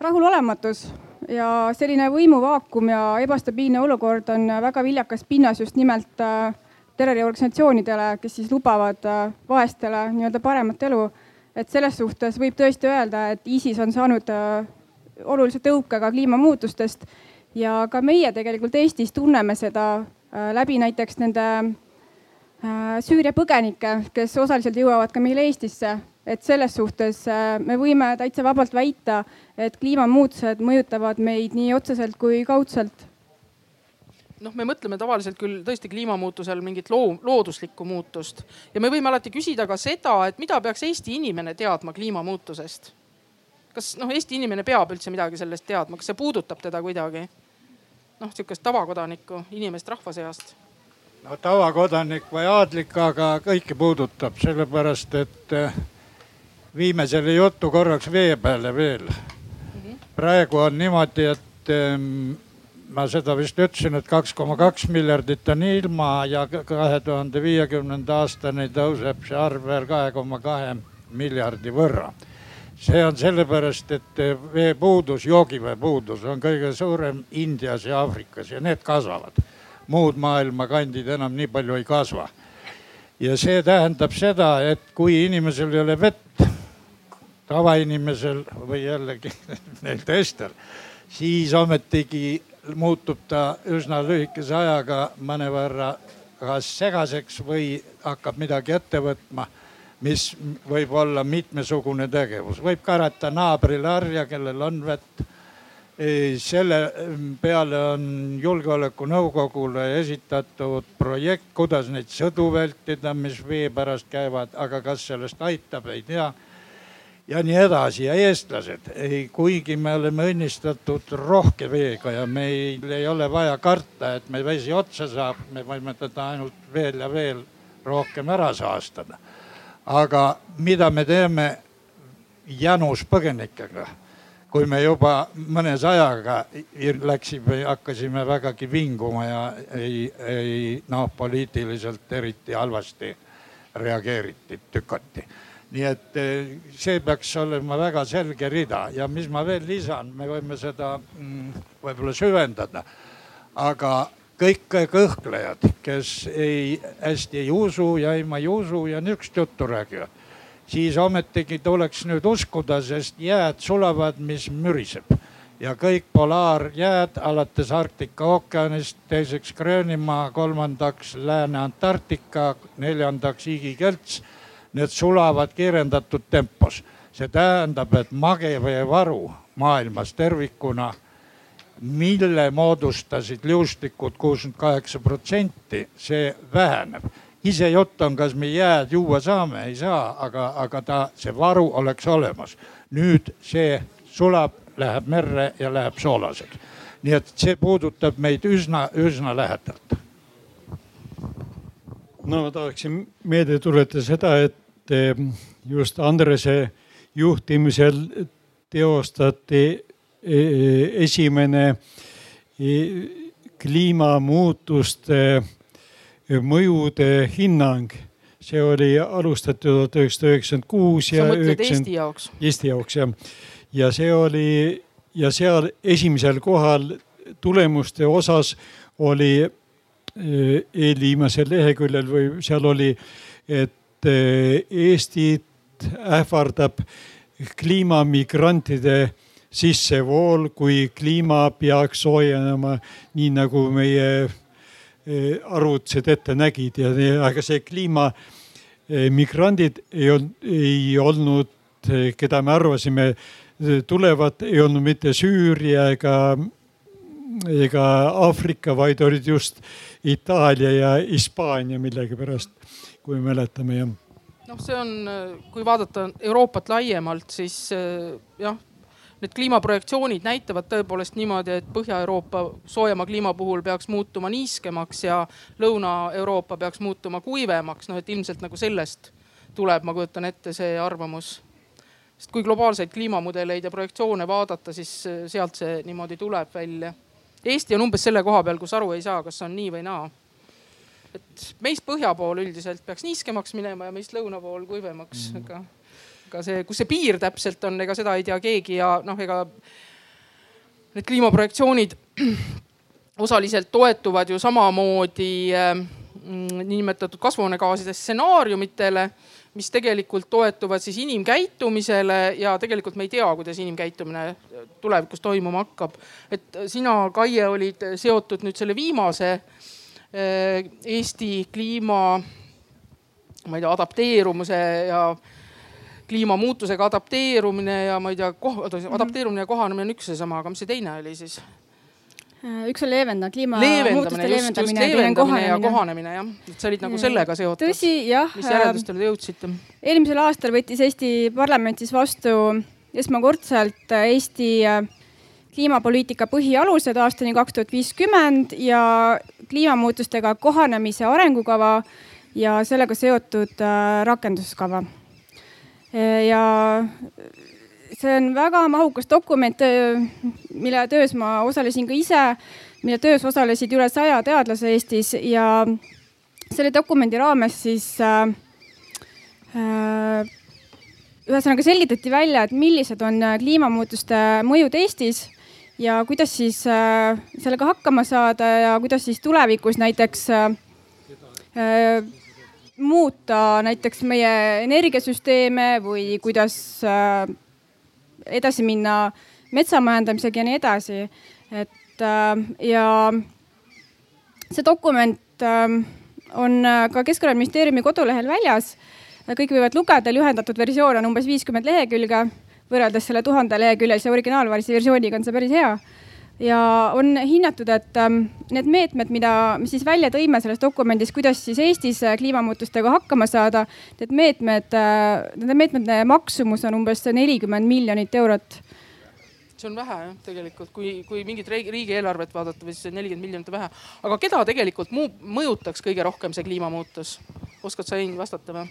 rahulolematus ja selline võimuvaakum ja ebastabiilne olukord on väga viljakas pinnas just nimelt terroriorganisatsioonidele, kes siis lubavad äh, vaestele nii-öelda paremat elu. et selles suhtes võib tõesti öelda, et ISIS on saanud äh, olulise tõuke ka kliimamuutustest ja ka meie tegelikult Eestis tunneme seda äh, läbi näiteks nende Süüria põgenike, kes osaliselt jõuavad ka meile Eestisse. Et selles suhtes me võime täitsa vabalt väita, et kliimamuutused mõjutavad meid nii otseselt kui kaudselt noh, me mõtleme tavaliselt küll tõesti kliimamuutusel mingit loo, looduslikku muutust ja me võime alati küsida ka seda, et mida peaks Eesti inimene teadma kliimamuutusest. kas noh, Eesti inimene peab üldse midagi sellest teadma, kas see puudutab teda kuidagi? noh, sihukest tavakodanikku, inimest rahva seast. no tavakodanik või aadlik, aga kõiki puudutab, sellepärast et eh, viime selle jutu korraks vee peale veel praegu on niimoodi, et ehm, ma seda vist ütlesin, et kaks koma kaks miljardit on ilma ja kahe tuhande viiekümnenda aastani tõuseb see arv veel kahe koma kahe miljardi võrra. see on sellepärast, et veepuudus, joogivee puudus on kõige suurem Indias ja Aafrikas ja need kasvavad. muud maailma kandid enam nii palju ei kasva. ja see tähendab seda, et kui inimesel ei ole vett, tavainimesel või jällegi neil teistel, siis ometigi muutub ta üsna lühikese ajaga mõnevõrra kas segaseks või hakkab midagi ette võtma, mis võib olla mitmesugune tegevus, võib karata naabrile harja, kellel on vett. selle peale on julgeolekunõukogule esitatud projekt, kuidas neid sõdu vältida, mis vee pärast käivad, aga kas sellest aitab, ei tea ja nii edasi ja eestlased, kuigi me oleme õnnistatud rohke veega ja meil ei ole vaja karta, et meil vesi otsa saab, me võime teda ainult veel ja veel rohkem ära saastada. aga mida me teeme janus põgenikega? kui me juba mõne sajaga läksime, hakkasime vägagi vinguma ja ei, ei noh, poliitiliselt eriti halvasti reageeriti, tükati nii et eh, see peaks olema väga selge rida ja mis ma veel lisan, me võime seda mm, võib-olla süvendada. aga kõik kõhklejad, kes ei, hästi ei usu ja ei, ma ei usu ja nihukest juttu räägivad, siis ometigi tuleks nüüd uskuda, sest jääd sulavad, mis müriseb ja kõik polaarjääd alates Arktika ookeanist, teiseks Gröönimaa, kolmandaks Lääne-Antarktika, neljandaks Igikelts need sulavad kiirendatud tempos. see tähendab, et mageveevaru maailmas tervikuna, mille moodustasid liustikud kuuskümmend kaheksa protsenti, see väheneb. ise jutt on, kas me jääd juua saame, ei saa, aga, aga ta, see varu oleks olemas. nüüd see sulab, läheb merre ja läheb soolaseks. nii et see puudutab meid üsna, üsna lähedalt no ma tahaksin meelde tuletada seda, et Ehm, just Andrese juhtimisel teostati e, e, esimene e, kliimamuutuste mõjude hinnang. see oli alustatud tuhat üheksasada üheksakümmend kuus ja. sa mõtled Eesti jaoks? Eesti jaoks jah. ja see oli ja seal esimesel kohal tulemuste osas oli eelviimasel leheküljel või seal oli, et Eh, Eestit ähvardab kliimamigrantide sissevool, kui kliima peaks soojenema nii nagu meie eh, arvutused ette nägid. Ja aga see kliimamigrandid ei olnud, ei olnud, keda me arvasime tulevad, ei olnud mitte Süüria ega ega Aafrika, vaid olid just Itaalia ja Hispaania millegipärast, kui mäletame jah. noh, see on, kui vaadata Euroopat laiemalt, siis jah need kliimaprojektsioonid näitavad tõepoolest niimoodi, et Põhja-Euroopa soojema kliima puhul peaks muutuma niiskemaks ja Lõuna-Euroopa peaks muutuma kuivemaks. noh, et ilmselt nagu sellest tuleb, ma kujutan ette, see arvamus. sest kui globaalseid kliimamudeleid ja projektsioone vaadata, siis sealt see niimoodi tuleb välja. Eesti on umbes selle koha peal, kus aru ei saa, kas on nii või naa. Et meist põhja pool üldiselt peaks niiskemaks minema ja meist lõuna pool kuivemaks mm., aga aga see, kus see piir täpselt on, ega seda ei tea keegi ja noh, ega need kliimaprojektsioonid osaliselt toetuvad ju samamoodi äh, niinimetatud kasvuhoonegaaside stsenaariumitele, mis tegelikult toetuvad siis inimkäitumisele ja tegelikult me ei tea, kuidas inimkäitumine tulevikus toimuma hakkab. et sina, Kaie, olid seotud nüüd selle viimase äh, Eesti kliima, ma ei tea, adapteerumise ja kliimamuutusega adapteerumine ja ma ei tea, mhm. adapteerumine ja kohanemine on üks ja sama, aga mis see teine oli siis? Äh, üks on leevendada, kliimamuutuste leevendamine, leevendamine, leevendamine ja kohanemine jah, et sa olid nagu sellega seotud. tõsi, jah. mis järeldustele te jõudsite? eelmisel aastal võttis Eesti parlament siis vastu esmakordselt Eesti äh, kliimapoliitika põhialused aastani kaks tuhat viiskümmend ja kliimamuutustega kohanemise arengukava ja sellega seotud äh, rakenduskava. Ja see on väga mahukas dokument, mille töös ma osalesin ka ise, mille töös osalesid üle saja teadlase Eestis ja selle dokumendi raames siis äh, äh, ühesõnaga selgitati välja, et millised on kliimamuutuste mõjud Eestis ja kuidas siis äh, sellega hakkama saada ja kuidas siis tulevikus näiteks äh, muuta näiteks meie energiasüsteeme või kuidas äh, edasi minna metsamajandamisega ja nii edasi. et äh, ja see dokument äh, on ka Keskkonnaministeeriumi kodulehel väljas. kõik võivad lugeda, lühendatud versioon on umbes viiskümmend lehekülge. Võrreldes selle tuhande leheküljelise originaalversiooniga on see päris hea ja on hinnatud, et ähm, need meetmed, mida me siis välja tõime selles dokumendis, kuidas siis Eestis äh, kliimamuutustega hakkama saada, need meetmed, äh, nende meetmete maksumus on umbes nelikümmend miljonit eurot see on vähe jah, tegelikult, kui, kui mingit riigieelarvet vaadata või siis nelikümmend miljonit on vähe. aga keda tegelikult muu mõjutaks kõige rohkem see kliimamuutus? oskad sa, Hein, vastata või?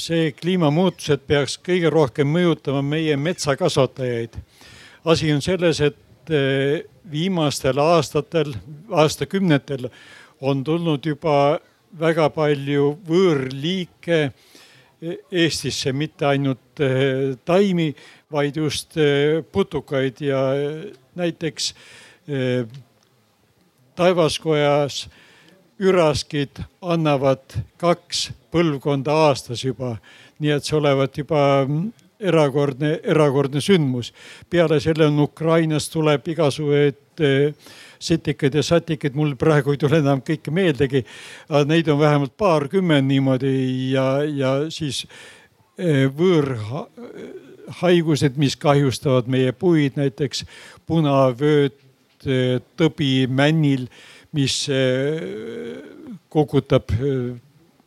See kliimamuutused peaks kõige rohkem mõjutama meie metsakasvatajaid. asi on selles, et eh, viimastel aastatel, aastakümnetel on tulnud juba väga palju võõrliike eh, Eestisse, mitte ainult eh, taimi, vaid just putukaid ja näiteks taevaskojas üraskid annavad kaks põlvkonda aastas juba. nii et see olevat juba erakordne, erakordne sündmus. peale selle on Ukrainast tuleb igasuguseid eh, setikaid ja satikaid, mul praegu ei tule enam kõike meeldegi. Neid on vähemalt paarkümmend niimoodi ja, ja siis eh, võõrhaigused, mis kahjustavad meie puid, näiteks punavööt, eh, tõbi männil mis eh, kukutab eh,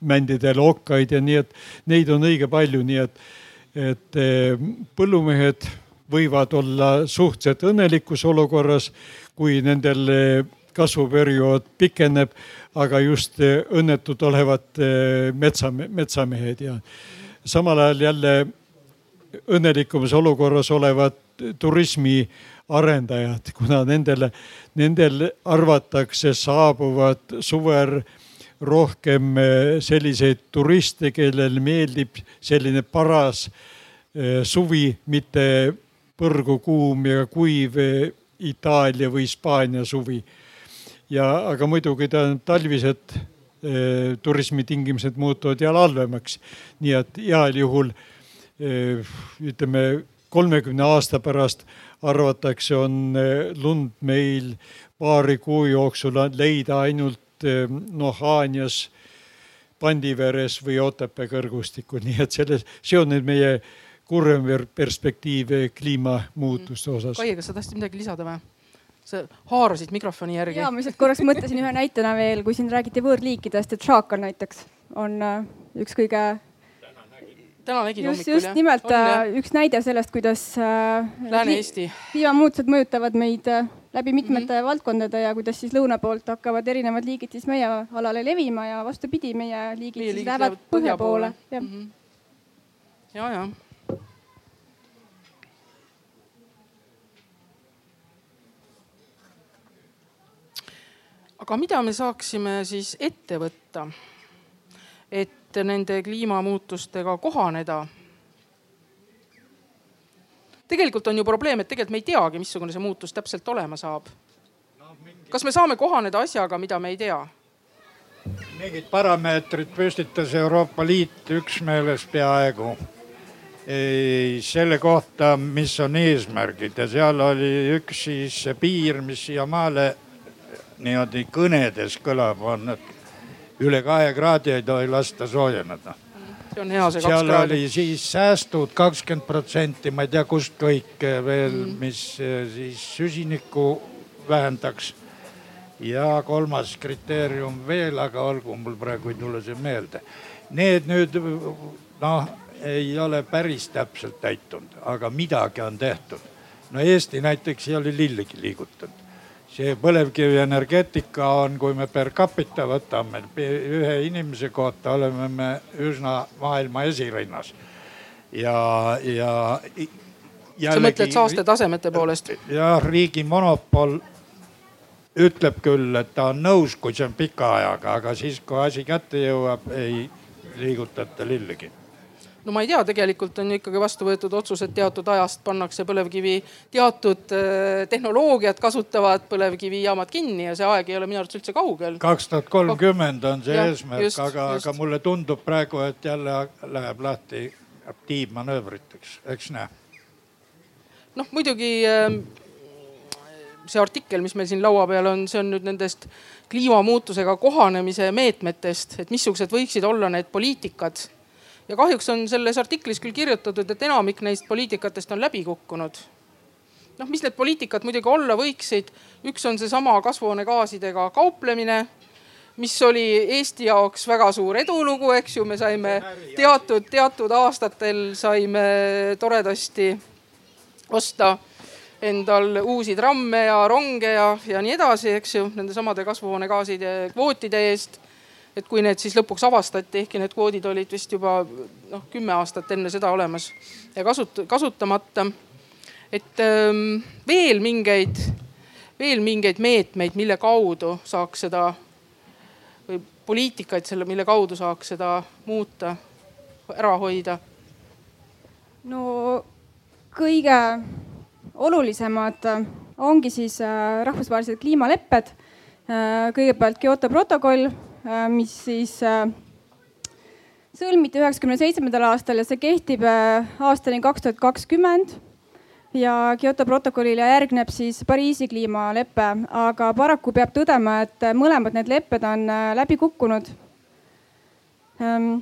mändidele okkaid ja nii, et neid on õige palju, nii et, et eh, põllumehed võivad olla suhteliselt õnnelikus olukorras, kui nendel kasvuperiood pikeneb, aga just õnnetud olevat metsa, metsamehed ja samal ajal jälle õnnelikumas olukorras olevad turismi arendajad, kuna nendele, nendel arvatakse saabuvat suvel rohkem eh, selliseid turiste, kellel meeldib selline paras eh, suvi, mitte põrgu kuum ja kuiv eh, Itaalia või Hispaania suvi. ja, aga muidugi ta talvised turismitingimused muutuvad jälle halvemaks. nii et heal juhul ütleme kolmekümne aasta pärast arvatakse, on eh, lund meil paari kuu jooksul leida ainult eh, noh, Haanjas, Pandiveres või Otepää kõrgustikul, nii et selles, see on nüüd meie kurvem perspektiiv kliimamuutuste osas. Kaie, kas sa tahtsid midagi lisada või? sa haarasid mikrofoni järgi. ja ma lihtsalt korraks mõtlesin ühe näitena veel, kui siin räägiti võõrliikidest, et šaakal näiteks on üks kõige. Täna nägin just, hommikul just jah? nimelt on, jah? Äh, üks näide sellest, kuidas äh,. Lääne-Eesti. kliimamuutused mõjutavad meid äh, läbi mitmete mm -hmm. valdkondade ja kuidas siis lõuna poolt hakkavad erinevad liigid siis meie alale levima ja vastupidi, meie liigid meie siis lähevad põhja poole. ja, mm -hmm. ja, ja aga mida me saaksime siis ette võtta, et nende kliimamuutustega kohaneda? tegelikult on ju probleem, et tegelikult me ei teagi, missugune see muutus täpselt olema saab. kas me saame kohaneda asjaga, mida me ei tea? mingid parameetrid püstitas Euroopa Liit üksmeeles peaaegu selle kohta, mis on eesmärgid ja seal oli üks siis piir, mis siiamaale niimoodi kõnedes kõlab, on, et üle kahe kraadi ei tohi lasta soojeneda. see on hea see kaks kraadi. seal oli siis säästud kakskümmend protsenti, ma ei tea, kust kõik veel mm, -hmm. mis eh, siis süsinikku vähendaks. ja kolmas kriteerium veel, aga olgu, mul praegu ei tule see meelde. Need nüüd noh, ei ole päris täpselt täitunud, aga midagi on tehtud. no Eesti näiteks ei ole lillegi liigutanud see põlevkivienergeetika on, kui me per capita võtame ühe inimese kohta, oleme me üsna maailma esirinnas. ja, ja. sa mõtled saastetasemete poolest? jah, riigi monopol ütleb küll, et ta on nõus, kui see on pika ajaga, aga siis, kui asi kätte jõuab, ei liigutata lillegi no ma ei tea, tegelikult on ju ikkagi vastu võetud otsus, et teatud ajast pannakse põlevkivi, teatud äh, tehnoloogiat kasutavad põlevkivijaamad kinni ja see aeg ei ole minu arvates üldse kaugel. kaks tuhat kolmkümmend on see ja, eesmärk, aga, aga mulle tundub praegu, et jälle läheb lahti tiibmanöövriteks, eks näe. noh, muidugi äh, see artikkel, mis meil siin laua peal on, see on nüüd nendest kliimamuutusega kohanemise meetmetest, et missugused võiksid olla need poliitikad ja kahjuks on selles artiklis küll kirjutatud, et enamik neist poliitikatest on läbi kukkunud. noh, mis need poliitikad muidugi olla võiksid, üks on seesama kasvuhoonegaasidega kauplemine, mis oli Eesti jaoks väga suur edulugu, eks ju, me saime teatud, teatud aastatel saime toredasti osta endal uusi tramme ja ronge ja, ja nii edasi, eks ju, nende samade kasvuhoonegaaside kvootide eest et kui need siis lõpuks avastati, ehkki need kvoodid olid vist juba noh, kümme aastat enne seda olemas ja kasut-, kasutamata. et ähm, veel mingeid, veel mingeid meetmeid, mille kaudu saaks seda või poliitikaid selle, mille kaudu saaks seda muuta, ära hoida? no kõige olulisemad ongi siis äh, rahvusvahelised kliimalepped. Äh, kõigepealt Kyoto protokoll mis siis äh, sõlmiti üheksakümne seitsmendal aastal ja see kehtib äh, aastani kaks tuhat kakskümmend. ja Kyoto protokollile järgneb siis Pariisi kliimalepe, aga paraku peab tõdema, et mõlemad need lepped on läbi kukkunud. Ähm,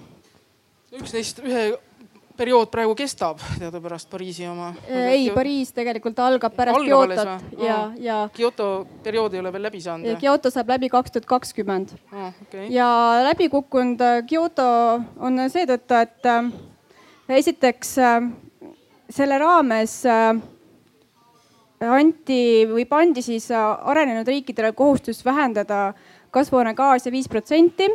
üks neist, ühe periood praegu kestab teadupärast Pariisi oma? ei, Pariis tegelikult algab pärast Kyotot ja, ja. Kyoto periood ei ole veel läbi saanud? Kyoto saab läbi kaks tuhat kakskümmend. ja läbi kukkunud äh, Kyoto on seetõttu, et äh, esiteks äh, selle raames anti või pandi siis arenenud riikidele kohustus vähendada kasvuhoonegaase viis protsenti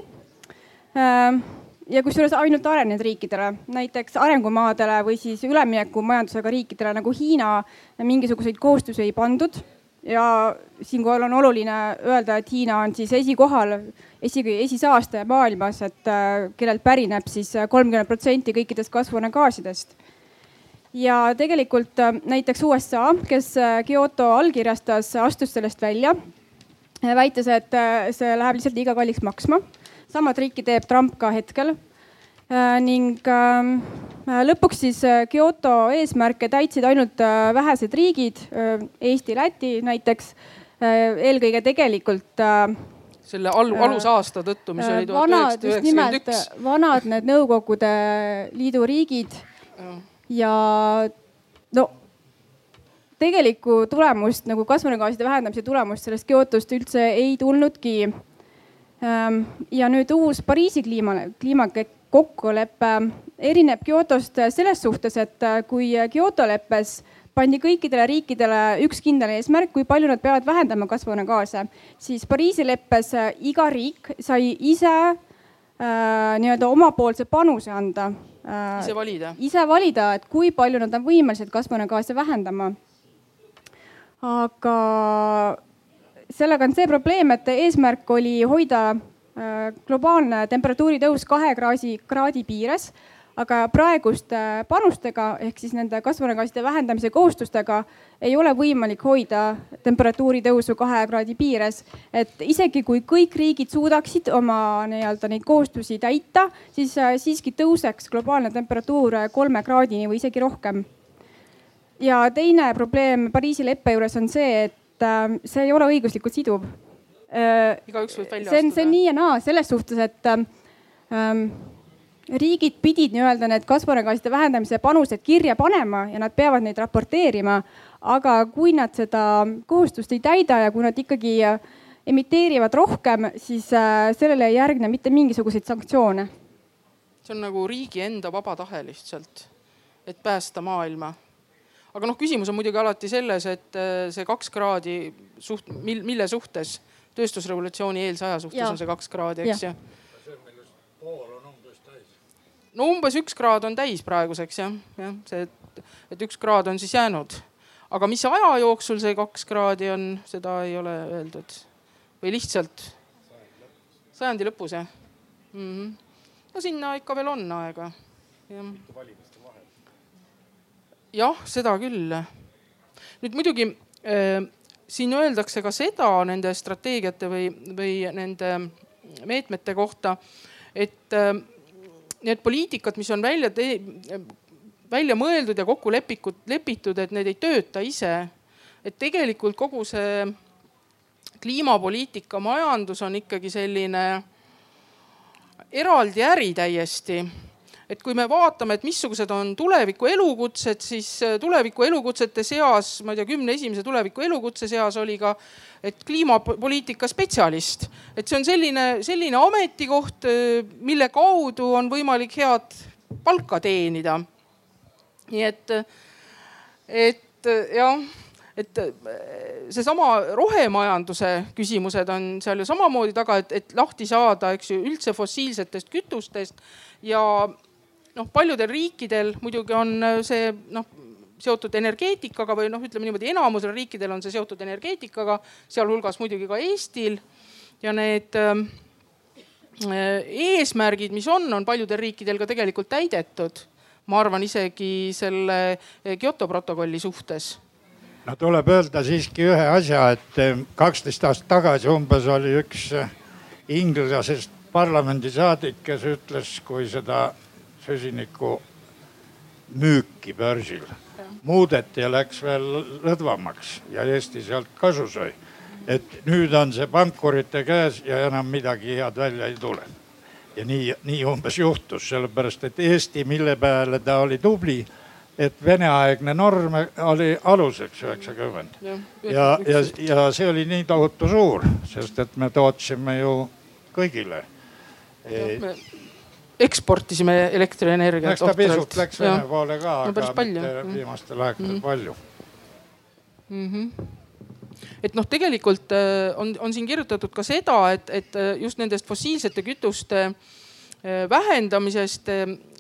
ja kusjuures ainult arenenud riikidele, näiteks arengumaadele või siis üleminekumajandusega riikidele nagu Hiina mingisuguseid kohustusi ei pandud. ja siinkohal on oluline öelda, et Hiina on siis esikohal, esi, esisaastaja maailmas, et äh, kellelt pärineb siis kolmkümmend protsenti kõikidest kasvuhoonegaasidest ja tegelikult äh, näiteks USA, kes äh, Kyoto allkirjastas, astus sellest välja, väites, et see läheb lihtsalt liiga kalliks maksma sama triiki teeb Trump ka hetkel äh, ning ähm, lõpuks siis äh, Kyoto eesmärke täitsid ainult äh, vähesed riigid, Eesti, Läti näiteks, eelkõige tegelikult selle al alusaasta tõttu, mis oli tuhat üheksasada üheksakümmend üks. vanad need Nõukogude Liidu riigid ja no tegelikku tulemust nagu kasvuhoonegaaside vähendamise tulemust sellest Kyotost üldse ei tulnudki. Ähm, ja nüüd uus Pariisi kliima, kliimakokkulepe erineb Kyotost selles suhtes, et äh, kui Kyoto leppes pandi kõikidele riikidele üks kindel eesmärk, kui palju nad peavad vähendama kasvuhoonegaase, siis Pariisi leppes äh, iga riik sai ise äh, nii-öelda omapoolse panuse anda äh,. ise valida. ise valida, et kui palju nad on võimelised kasvuhoonegaase vähendama aga sellega on see probleem, et eesmärk oli hoida äh, globaalne temperatuuri tõus kahe kraadi, kraadi piires. aga praeguste panustega ehk siis nende kasvuhoonegaaside vähendamise kohustustega ei ole võimalik hoida temperatuuri tõusu kahe kraadi piires. et isegi kui kõik riigid suudaksid oma nii-öelda neid kohustusi täita, siis äh, siiski tõuseks globaalne temperatuur kolme kraadini või isegi rohkem ja teine probleem Pariisi leppe juures on see, et äh, see ei ole õiguslikult siduv. Äh, igaüks võib välja astuda. see on, see on nii ja naa selles suhtes, et ähm, riigid pidid nii-öelda need kasvuhoonegaaside vähendamise panused kirja panema ja nad peavad neid raporteerima. aga kui nad seda kohustust ei täida ja kui nad ikkagi äh, emiteerivad rohkem, siis äh, sellele ei järgne mitte mingisuguseid sanktsioone. see on nagu riigi enda vaba tahe lihtsalt, et päästa maailma aga noh, küsimus on muidugi alati selles, et äh, see kaks kraadi suht, mille suhtes, tööstusrevolutsiooni eelse aja suhtes ja. on see kaks kraadi, eks ju. no umbes üks kraad on täis praeguseks jah, jah see, et üks kraad on siis jäänud. aga mis aja jooksul see kaks kraadi on, seda ei ole öeldud või lihtsalt sajandi lõpus jah mm? -hmm. no sinna ikka veel on aega, jah jah, seda küll. nüüd muidugi äh, siin öeldakse ka seda nende strateegiate või, või nende meetmete kohta, et äh, need poliitikad, mis on välja, välja mõeldud ja kokku lepikud, lepitud, et need ei tööta ise. et tegelikult kogu see kliimapoliitika, majandus on ikkagi selline eraldi äri täiesti et kui me vaatame, et missugused on tuleviku elukutsed, siis äh, tuleviku elukutsete seas, ma ei tea, kümne esimese tuleviku elukutse seas oli ka, et kliimapoliitika spetsialist. et see on selline, selline ametikoht, äh, mille kaudu on võimalik head palka teenida. nii et, et jah et seesama rohemajanduse küsimused on seal ju samamoodi taga, et, et lahti saada, eks ju, üldse fossiilsetest kütustest ja noh, paljudel riikidel muidugi on äh, see noh seotud energeetikaga või noh, ütleme niimoodi, enamusel riikidel on see seotud energeetikaga, sealhulgas muidugi ka Eestil. ja need ähm, äh, eesmärgid, mis on, on paljudel riikidel ka tegelikult täidetud. ma arvan isegi selle äh, Kyoto protokolli suhtes no tuleb öelda siiski ühe asja, et äh, kaksteist aastat tagasi umbes oli üks inglasest parlamendisaadik, kes ütles, kui seda süsiniku müüki börsil muudeti ja läks veel lõdvamaks ja Eesti sealt kasu sai. et nüüd on see pankurite käes ja enam midagi head välja ei tule. ja nii, nii umbes juhtus, sellepärast et Eesti, mille peale ta oli tubli, et Vene-aegne norm oli aluseks üheksakümmend. ja, ja, ja, ja see oli nii tohutu suur, sest et me tootsime ju kõigile eksportisime elektrienergiat. eks ta pisut läks Vene poole ka no,, aga palju. mitte viimastel aegadel mm. palju mm. -hmm et noh, tegelikult äh, on, on siin kirjutatud ka seda, et, et äh, just nendest fossiilsete kütuste äh, vähendamisest,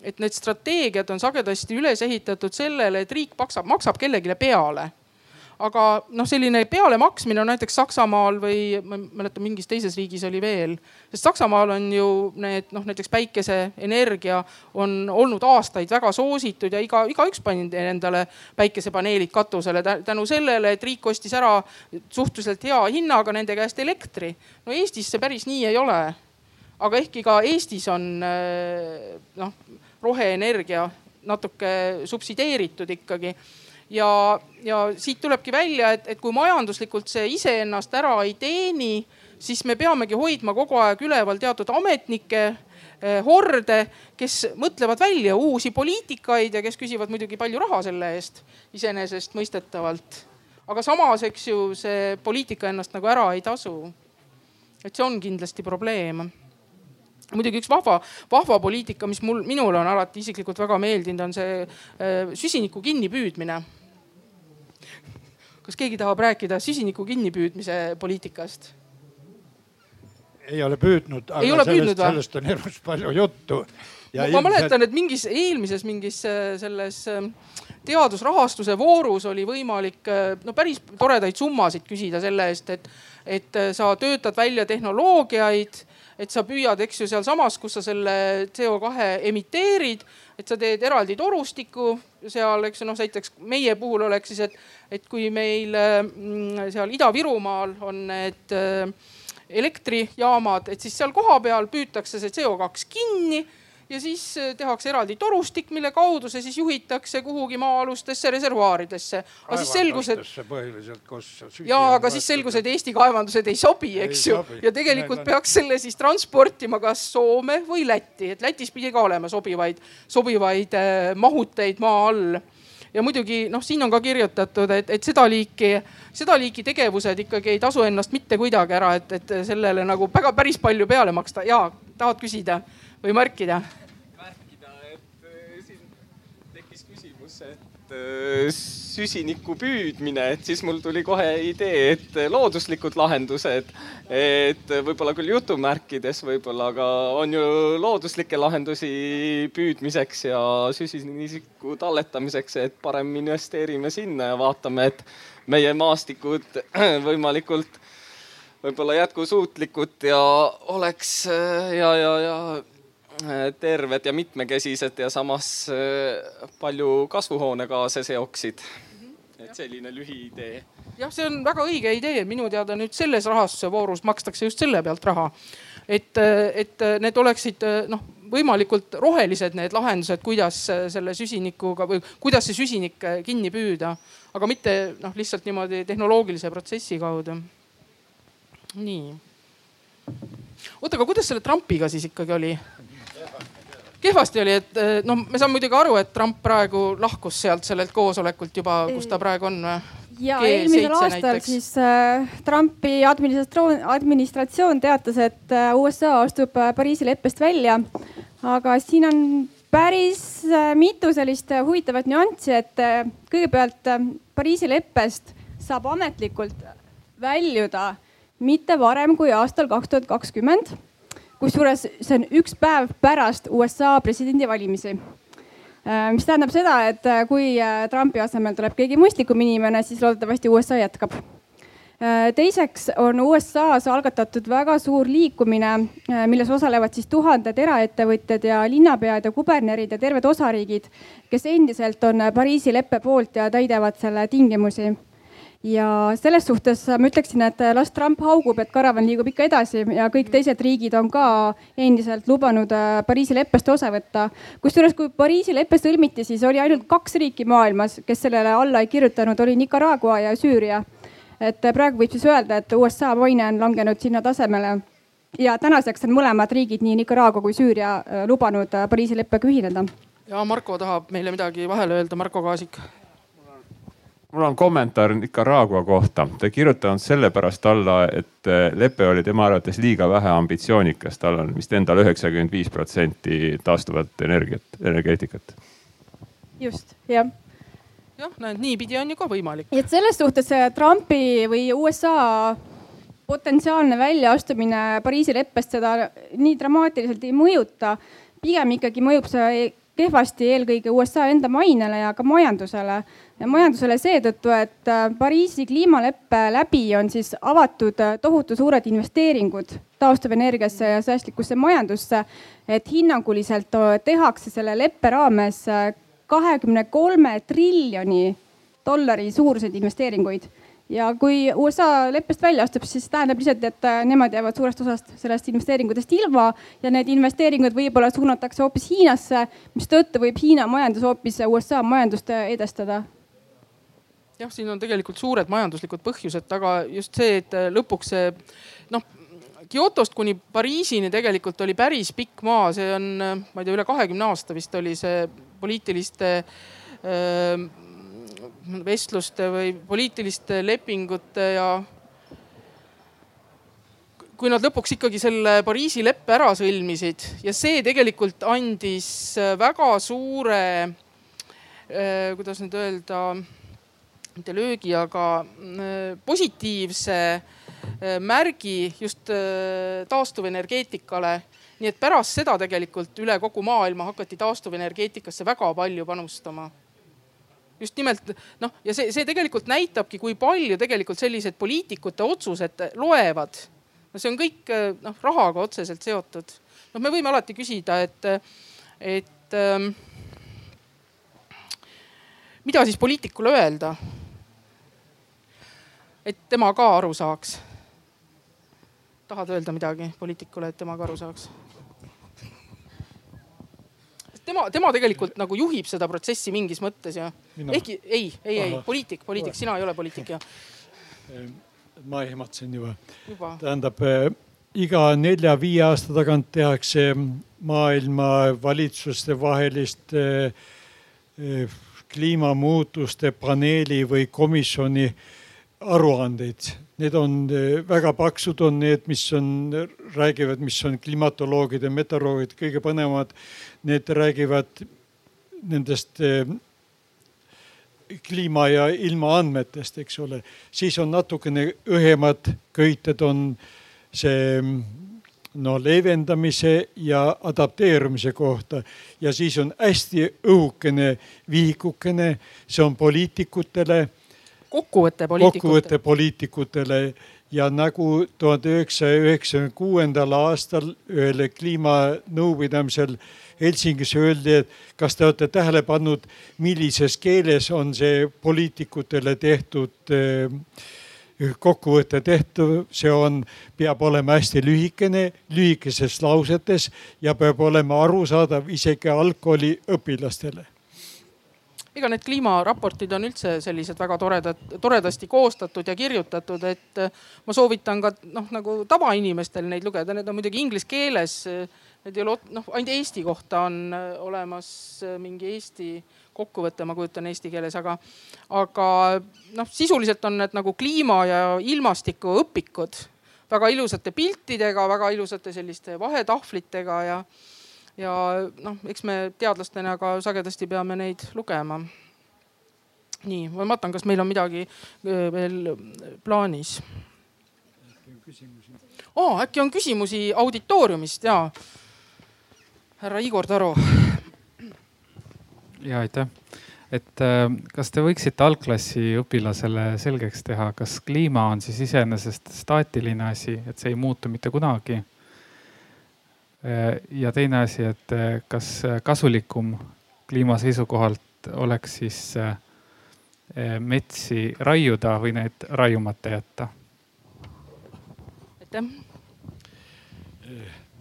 et need strateegiad on sagedasti üles ehitatud sellele, et riik maksab, maksab kellelegi peale aga noh, selline pealemaksmine on näiteks Saksamaal või ma ei mäleta, mingis teises riigis oli veel. sest Saksamaal on ju need noh, näiteks päikeseenergia on olnud aastaid väga soositud ja iga, igaüks pani endale päikesepaneelid katusele tänu sellele, et riik ostis ära suhteliselt hea hinnaga nende käest elektri. no Eestis see päris nii ei ole. aga ehkki ka Eestis on noh, roheenergia natuke subsideeritud ikkagi ja, ja siit tulebki välja, et, et kui majanduslikult see iseennast ära ei teeni, siis me peamegi hoidma kogu aeg üleval teatud ametnikke eh, horde, kes mõtlevad välja uusi poliitikaid ja kes küsivad muidugi palju raha selle eest iseenesestmõistetavalt. aga samas, eks ju, see poliitika ennast nagu ära ei tasu. et see on kindlasti probleem muidugi üks vahva, vahva poliitika, mis mul, minule on alati isiklikult väga meeldinud, on see äh, süsiniku kinnipüüdmine. Kas keegi tahab rääkida süsiniku kinnipüüdmise poliitikast? ei ole püüdnud, aga ole sellest, püüdnud, sellest on hirmus palju juttu. ma ilmselt... mäletan, et mingis eelmises mingis äh, selles äh, teadusrahastuse voorus oli võimalik äh, no päris toredaid summasid küsida selle eest, et, et sa töötad välja tehnoloogiaid et sa püüad, eks ju, sealsamas, kus sa selle CO2 emiteerid, et sa teed eraldi torustiku seal, eks ju, noh näiteks meie puhul oleks siis, et, et kui meil mm, seal Ida-Virumaal on need äh, elektrijaamad, et siis seal kohapeal püütakse see CO2 kinni ja siis äh, tehakse eraldi torustik, mille kaudu see siis juhitakse kuhugi maa-alustesse reservuaaridesse. aga siis selgus, et. põhiliselt, kus. ja, aga siis selgus, et Eesti kaevandused ei sobi, eks ei ju. ja tegelikult Meil peaks selle siis transportima kas Soome või Lätti, et Lätis pidi ka olema sobivaid, sobivaid äh, mahuteid maa all ja muidugi noh, siin on ka kirjutatud, et, et seda liiki, seda liiki tegevused ikkagi ei tasu ennast mitte kuidagi ära, et, et sellele nagu väga päris palju peale maksta. ja tahad küsida? Või märkida? märkida, et äh, siin tekkis küsimus, et äh, süsiniku püüdmine, et siis mul tuli kohe idee, et looduslikud lahendused, et võib-olla küll jutumärkides võib-olla, aga on ju looduslikke lahendusi püüdmiseks ja süsiniku talletamiseks, et parem investeerime sinna ja vaatame, et meie maastikud võimalikult võib-olla jätkusuutlikud ja oleks ja, ja, ja Äh, terved ja mitmekesised ja samas äh, palju kasvuhoonegaase seoksid. et selline lühiidee. jah, see on väga õige idee, minu teada nüüd selles rahastuse voorus makstakse just selle pealt raha. et, äh, et need oleksid noh, võimalikult rohelised need lahendused, kuidas selle süsinikuga või kuidas see süsinik kinni püüda, aga mitte noh, lihtsalt niimoodi tehnoloogilise protsessi kaudu. nii. oota, aga kuidas selle Trumpiga siis ikkagi oli? Kehvasti oli, et eh, no me saame muidugi aru, et Trump praegu lahkus sealt sellelt koosolekult juba, kus ta praegu on või? ja eelmisel aastal näiteks. siis äh, Trumpi administratsioon, administratsioon teatas, et äh, USA astub äh, Pariisi leppest välja. aga siin on päris äh, mitu sellist äh, huvitavat nüanssi, et äh, kõigepealt äh, Pariisi leppest saab ametlikult väljuda mitte varem kui aastal kaks tuhat kakskümmend kusjuures see on üks päev pärast USA presidendivalimisi äh, mis tähendab seda, et äh, kui äh, Trumpi asemel tuleb keegi mõistlikum inimene, siis loodetavasti USA jätkab. teiseks on USA-s algatatud väga suur liikumine, milles osalevad siis tuhanded eraettevõtjad ja linnapead ja kubernerid ja terved osariigid, kes endiselt on Pariisi leppe poolt ja täidavad selle tingimusi ja selles suhtes ma ütleksin, et las Trump haugub, et karavan liigub ikka edasi ja kõik teised riigid on ka endiselt lubanud äh, Pariisi leppest osa võtta. kusjuures, kui Pariisi lepe sõlmiti, siis oli ainult kaks riiki maailmas, kes sellele alla ei kirjutanud, oli Nicaragua ja Süüria. et praegu võib siis öelda, et USA maine on langenud sinna tasemele ja tänaseks on mõlemad riigid, nii Nicaragua kui Süüria, lubanud Pariisi leppega ühineda. ja Marko tahab meile midagi vahele öelda, Marko Kaasik mul on kommentaar Nicaragua kohta. ta ei kirjutanud sellepärast alla, et eh, lepe oli tema arvates liiga vähe ambitsioonikas, tal on vist endal üheksakümmend viis protsenti taastuvat energiat, energeetikat. just, jah jah, näed, niipidi on ju ka võimalik. et selles suhtes Trumpi või USA potentsiaalne väljaastumine Pariisi leppest seda nii dramaatiliselt ei mõjuta. pigem ikkagi mõjub see kehvasti eelkõige USA enda mainele ja ka majandusele ja majandusele seetõttu, et äh, Pariisi kliimaleppe läbi on siis avatud äh, tohutu suured investeeringud taastuvenergiasse ja säästlikusse majandusse. et hinnanguliselt äh, tehakse selle leppe raames kahekümne kolme triljoni dollari suuruseid investeeringuid ja kui USA leppest välja astub, siis tähendab lihtsalt, et nemad jäävad suurest osast sellest investeeringutest ilma ja need investeeringud võib-olla suunatakse hoopis Hiinasse, mistõttu võib Hiina majandus hoopis USA majandust edestada. Jah, siin on tegelikult suured majanduslikud põhjused taga, just see, et äh, lõpuks see noh, Kyotost kuni Pariisini tegelikult oli päris pikk maa, see on, ma ei tea, üle kahekümne aasta vist oli see poliitiliste äh, vestluste või poliitiliste lepingute ja kui nad lõpuks ikkagi selle Pariisi leppe ära sõlmisid ja see tegelikult andis väga suure, äh, kuidas nüüd öelda, mitte löögi, aga äh, positiivse äh, märgi just taastuvenergeetikale. nii et pärast seda tegelikult üle kogu maailma hakati taastuvenergeetikasse väga palju panustama just nimelt noh, ja see, see tegelikult näitabki, kui palju tegelikult sellised poliitikute otsused loevad no see on kõik noh rahaga otseselt seotud. noh, me võime alati küsida, et, et ähm, mida siis poliitikule öelda? et tema ka aru saaks. tahad öelda midagi poliitikule, et tema ka aru saaks? Tema, tema tegelikult nagu juhib seda protsessi mingis mõttes ja ehkki ei, ei, ei poliitik, poliitik, sina ei ole poliitik ja ma ehmatasin juba, juba.. tähendab äh, iga nelja-viie aasta tagant tehakse maailma valitsuste vahelist äh, äh, kliimamuutuste paneeli või komisjoni aruandeid. Need on väga paksud, on need, mis on, räägivad, mis on klimatoloogid ja meteoroloogid kõige põnevamad. Need räägivad nendest kliima ja ilma andmetest, eks ole, siis on natukene õhemad köited, on see no leevendamise ja adapteerumise kohta ja siis on hästi õhukene vihikukene, see on poliitikutele. kokkuvõte poliitikutele. kokkuvõte poliitikutele ja nagu tuhande üheksasaja üheksakümne kuuendal aastal ühel kliimanõupidamisel Helsingis öeldi, et kas te olete tähele pannud, millises keeles on see poliitikutele tehtud eh, kokkuvõte tehtud, see on, peab olema hästi lühikene, lühikeses lausetes ja peab olema arusaadav isegi algkooliõpilastele ega need kliimaraportid on üldse sellised väga toredad, toredasti koostatud ja kirjutatud, et ma soovitan ka noh, nagu tavainimestel neid lugeda, need on muidugi inglise keeles Need ei ole, noh ainult Eesti kohta on äh, olemas äh, mingi Eesti kokkuvõte, ma kujutan eesti keeles, aga, aga noh, sisuliselt on need nagu kliima ja ilmastikuõpikud väga ilusate piltidega, väga ilusate selliste vahetahvlitega ja, ja noh, eks me teadlastena ka sagedasti peame neid lugema. nii, ma vaatan, kas meil on midagi äh, veel plaanis. Äkki on küsimusi auditooriumist ja härra Igor Taro. ja aitäh, et äh, kas te võiksite algklassi õpilasele selgeks teha, kas kliima on siis iseenesest staatiline asi, et see ei muutu mitte kunagi? Äh, ja teine asi, et äh, kas kasulikum kliima seisukohalt oleks siis metsi raiuda või need raiumata jätta? aitäh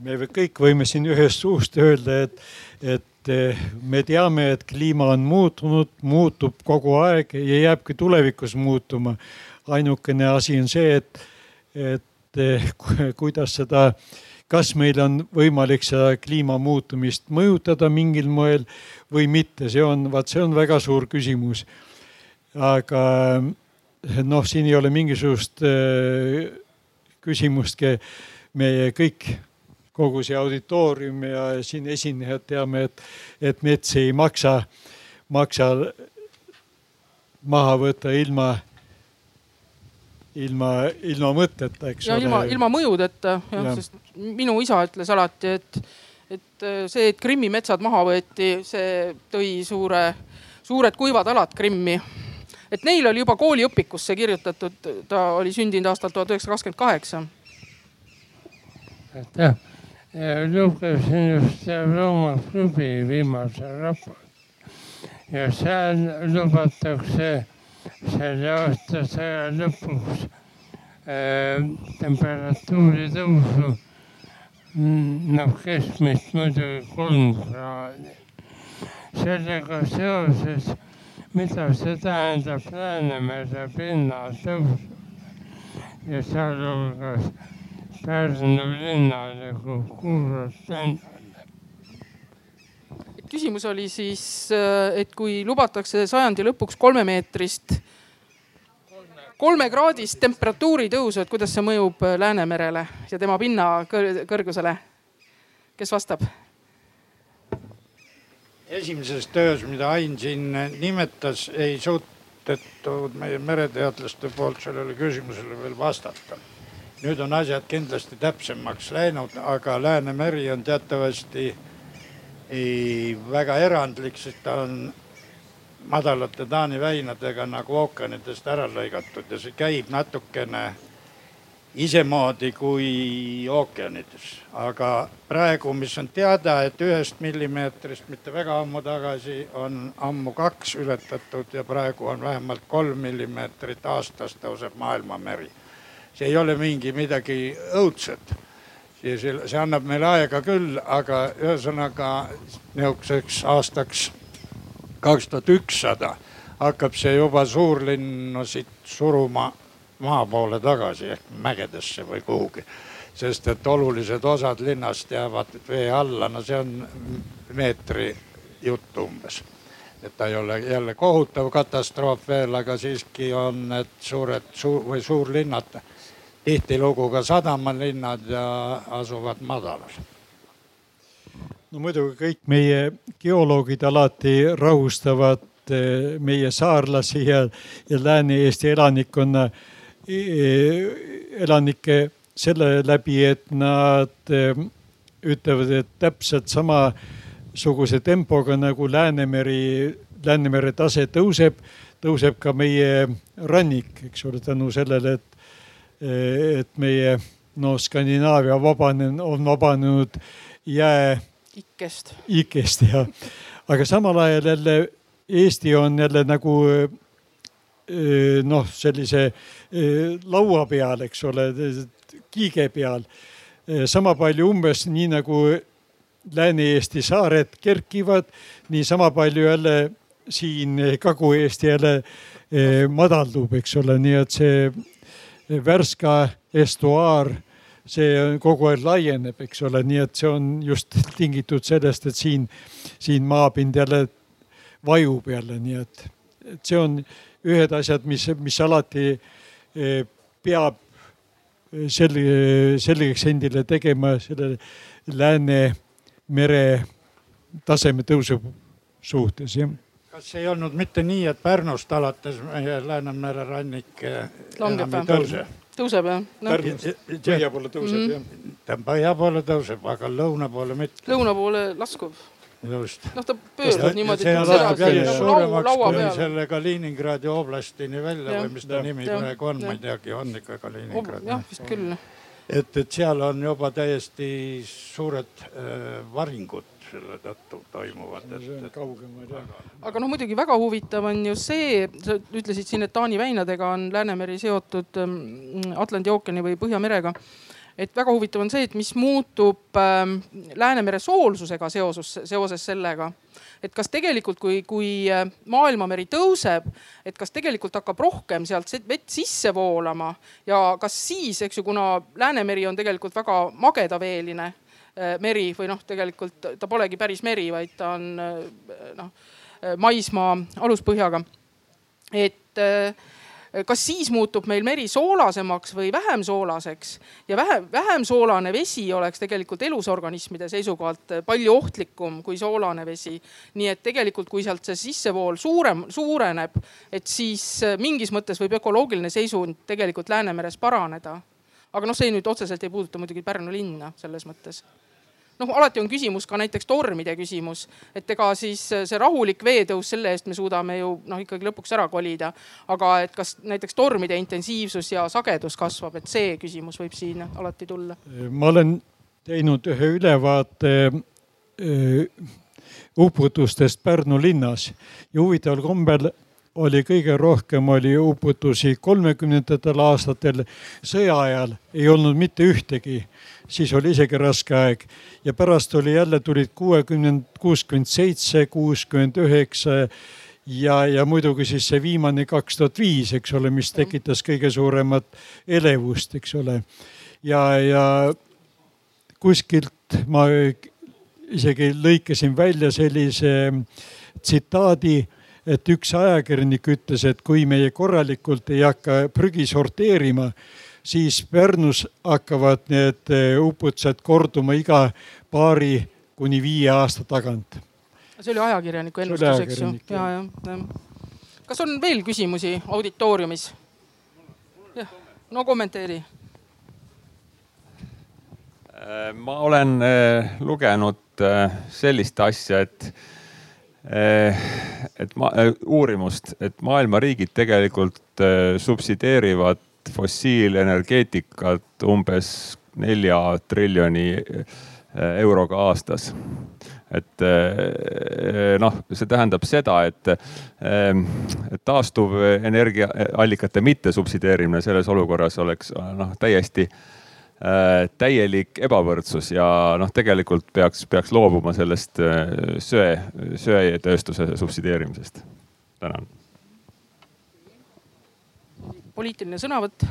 me kõik võime siin ühest suust öelda, et, et eh, me teame, et kliima on muutunud, muutub kogu aeg ja jääbki tulevikus muutuma. ainukene asi on see, et, et eh, kuidas seda, kas meil on võimalik seda kliima muutumist mõjutada mingil moel või mitte, see on, vaat see on väga suur küsimus. aga noh, siin ei ole mingisugust eh, küsimustki, meie kõik kogu see auditoorium ja siin esinejad teame, et, et metsi ei maksa, maksa maha võtta ilma, ilma, ilma mõtteta, eks ja ole. ilma, ilma mõjudeta jah ja., sest minu isa ütles alati, et, et see, et Krimmi metsad maha võeti, see tõi suure, suured kuivad alad Krimmi et neil oli juba kooliõpikusse kirjutatud, ta oli sündinud aastal tuhat üheksasada kakskümmend kaheksa. aitäh lugesin just Rooma klubi viimase raporti ja seal lubatakse selle aasta saja lõpuks äh, temperatuuri tõusu. Noh, keskmist muidugi kolm kraadi. sellega seoses, mida see tähendab Läänemere pinna tõusu? Ja sealhulgas Pärnu linnaliku kuulust endale. küsimus oli siis, et kui lubatakse sajandi lõpuks kolmemeetrist, kolmekraadist temperatuuri tõusu, et kuidas see mõjub Läänemerele ja tema pinna kõrgusele? kes vastab? esimeses töös, mida Ain siin nimetas, ei suudetud meie mereteadlaste poolt sellele küsimusele veel vastata. Nüüd on asjad kindlasti täpsemaks läinud, aga Läänemeri on teatavasti väga erandlik, sest ta on madalate Taani väinadega nagu ookeanidest ära lõigatud ja see käib natukene isemoodi kui ookeanides. aga praegu, mis on teada, et ühest millimeetrist mitte väga ammu tagasi on ammu kaks ületatud ja praegu on vähemalt kolm millimeetrit aastas tõuseb maailmameri. See ei ole mingi midagi õudset. see, see annab meile aega küll, aga ühesõnaga nihukeseks aastaks kaks tuhat ükssada hakkab see juba suurlinnasid suruma maa poole tagasi ehk mägedesse või kuhugi. sest et olulised osad linnast jäävad vee alla, no see on meetri jutt umbes. et ta ei ole jälle kohutav katastroof veel, aga siiski on need suured suur, või suurlinnad tihtilugu ka sadamalinnad asuvad madalal. No muidugi kõik meie geoloogid alati rahustavad eh, meie saarlasi ja, ja Lääne-Eesti elanikkonna elanikke selle läbi, et nad ehm, ütlevad, et täpselt samasuguse tempoga nagu Läänemeri, Läänemere tase tõuseb, tõuseb ka meie rannik, eks ole, tänu sellele, et, et meie no Skandinaavia vabanenud, on vabanenud jää. ikkest. ikkest jah, aga samal ajal jälle Eesti on jälle nagu noh, sellise laua peal, eks ole, kiige peal. sama palju umbes nii nagu Lääne-Eesti saared kerkivad, nii sama palju jälle siin Kagu-Eesti jälle madaldub, eks ole, nii et see Värska estuaar, see kogu aeg laieneb, eks ole, nii et see on just tingitud sellest, et siin, siin maapind jälle vajub jälle, nii et, et see on ühed asjad, mis, mis alati eh, peab eh, selge, selgeks endile tegema selle Läänemere taseme tõusu suhtes, jah kas ei olnud mitte nii, et Pärnust alates meie Läänemere rannik eh, langeb või? tõuse? tõuseb jah no.. Põhja poole tõuseb mm. jah. ta põhja poole tõuseb, aga lõuna poole mitte. lõuna poole laskub just. noh, ta pöördub niimoodi. see läheb järjest suuremaks kuni selle Kaliningradi oblastini välja ja, või mis ta ja, nimi ja, praegu on, ma ei teagi, on ikka Kaliningrad. jah, vist küll. et, et seal on juba täiesti suured äh, varingud selle tõttu toimuvad. kaugemad jah. aga noh, muidugi väga huvitav on ju see, sa ütlesid siin, et Taani väinadega on Läänemeri seotud ähm, Atlandi ookeani või Põhjamerega et väga huvitav on see, et mis muutub äh, Läänemere soolsusega seoses, seoses sellega. et kas tegelikult, kui, kui äh, maailmameri tõuseb, et kas tegelikult hakkab rohkem sealt vett sisse voolama ja kas siis, eks ju, kuna Läänemeri on tegelikult väga magedaveeline meri või noh, tegelikult ta polegi päris meri, vaid ta on äh, noh maismaa aluspõhjaga. et äh, kas siis muutub meil meri soolasemaks või vähem soolaseks ja vähem, vähem soolane vesi oleks tegelikult elusorganismide seisukohalt palju ohtlikum kui soolane vesi. nii et tegelikult, kui sealt see sissevool suurem, suureneb, et siis mingis mõttes võib ökoloogiline seisund tegelikult Läänemeres paraneda. Aga noh, see nüüd otseselt ei puuduta muidugi Pärnu linna selles mõttes noh, alati on küsimus ka näiteks tormide küsimus, et ega siis see rahulik veetõus, selle eest me suudame ju noh, ikkagi lõpuks ära kolida. aga et kas näiteks tormide intensiivsus ja sagedus kasvab, et see küsimus võib siin alati tulla. ma olen teinud ühe ülevaate äh, uputustest Pärnu linnas ja huvitaval kombel oli kõige rohkem oli uputusi kolmekümnendatel aastatel, sõja ajal ei olnud mitte ühtegi. Siis oli isegi raske aeg. Ja pärast oli jälle tulid kuuekümnend, kuuskümmend seitse, kuuskümmend üheksa ja, ja muidugi siis see viimane kaks tuhat viis, eks ole, mis tekitas kõige suuremat elevust, eks ole. ja, ja kuskilt ma isegi lõikasin välja sellise tsitaadi, et üks ajakirjanik ütles, et kui meie korralikult ei hakka prügi sorteerima, siis Pärnus hakkavad need uputused korduma iga paari kuni viie aasta tagant. see oli ajakirjaniku ennustus, eks ju? ja, ja, ja. kas on veel küsimusi auditooriumis? jah, no kommenteeri. Äh, ma olen äh, lugenud äh, sellist asja, et et ma, uurimust, et maailma riigid tegelikult subsideerivad fossiilenergeetikat umbes nelja triljoni euroga aastas. Et eh, noh, see tähendab seda, et taastuvenergiaallikate mittesubsideerimine selles olukorras oleks noh, täiesti eh, täielik ebavõrdsus ja noh, tegelikult peaks, peaks loobuma sellest eh, söe, söetööstuse subsideerimisest. tänan. poliitiline sõnavõtt.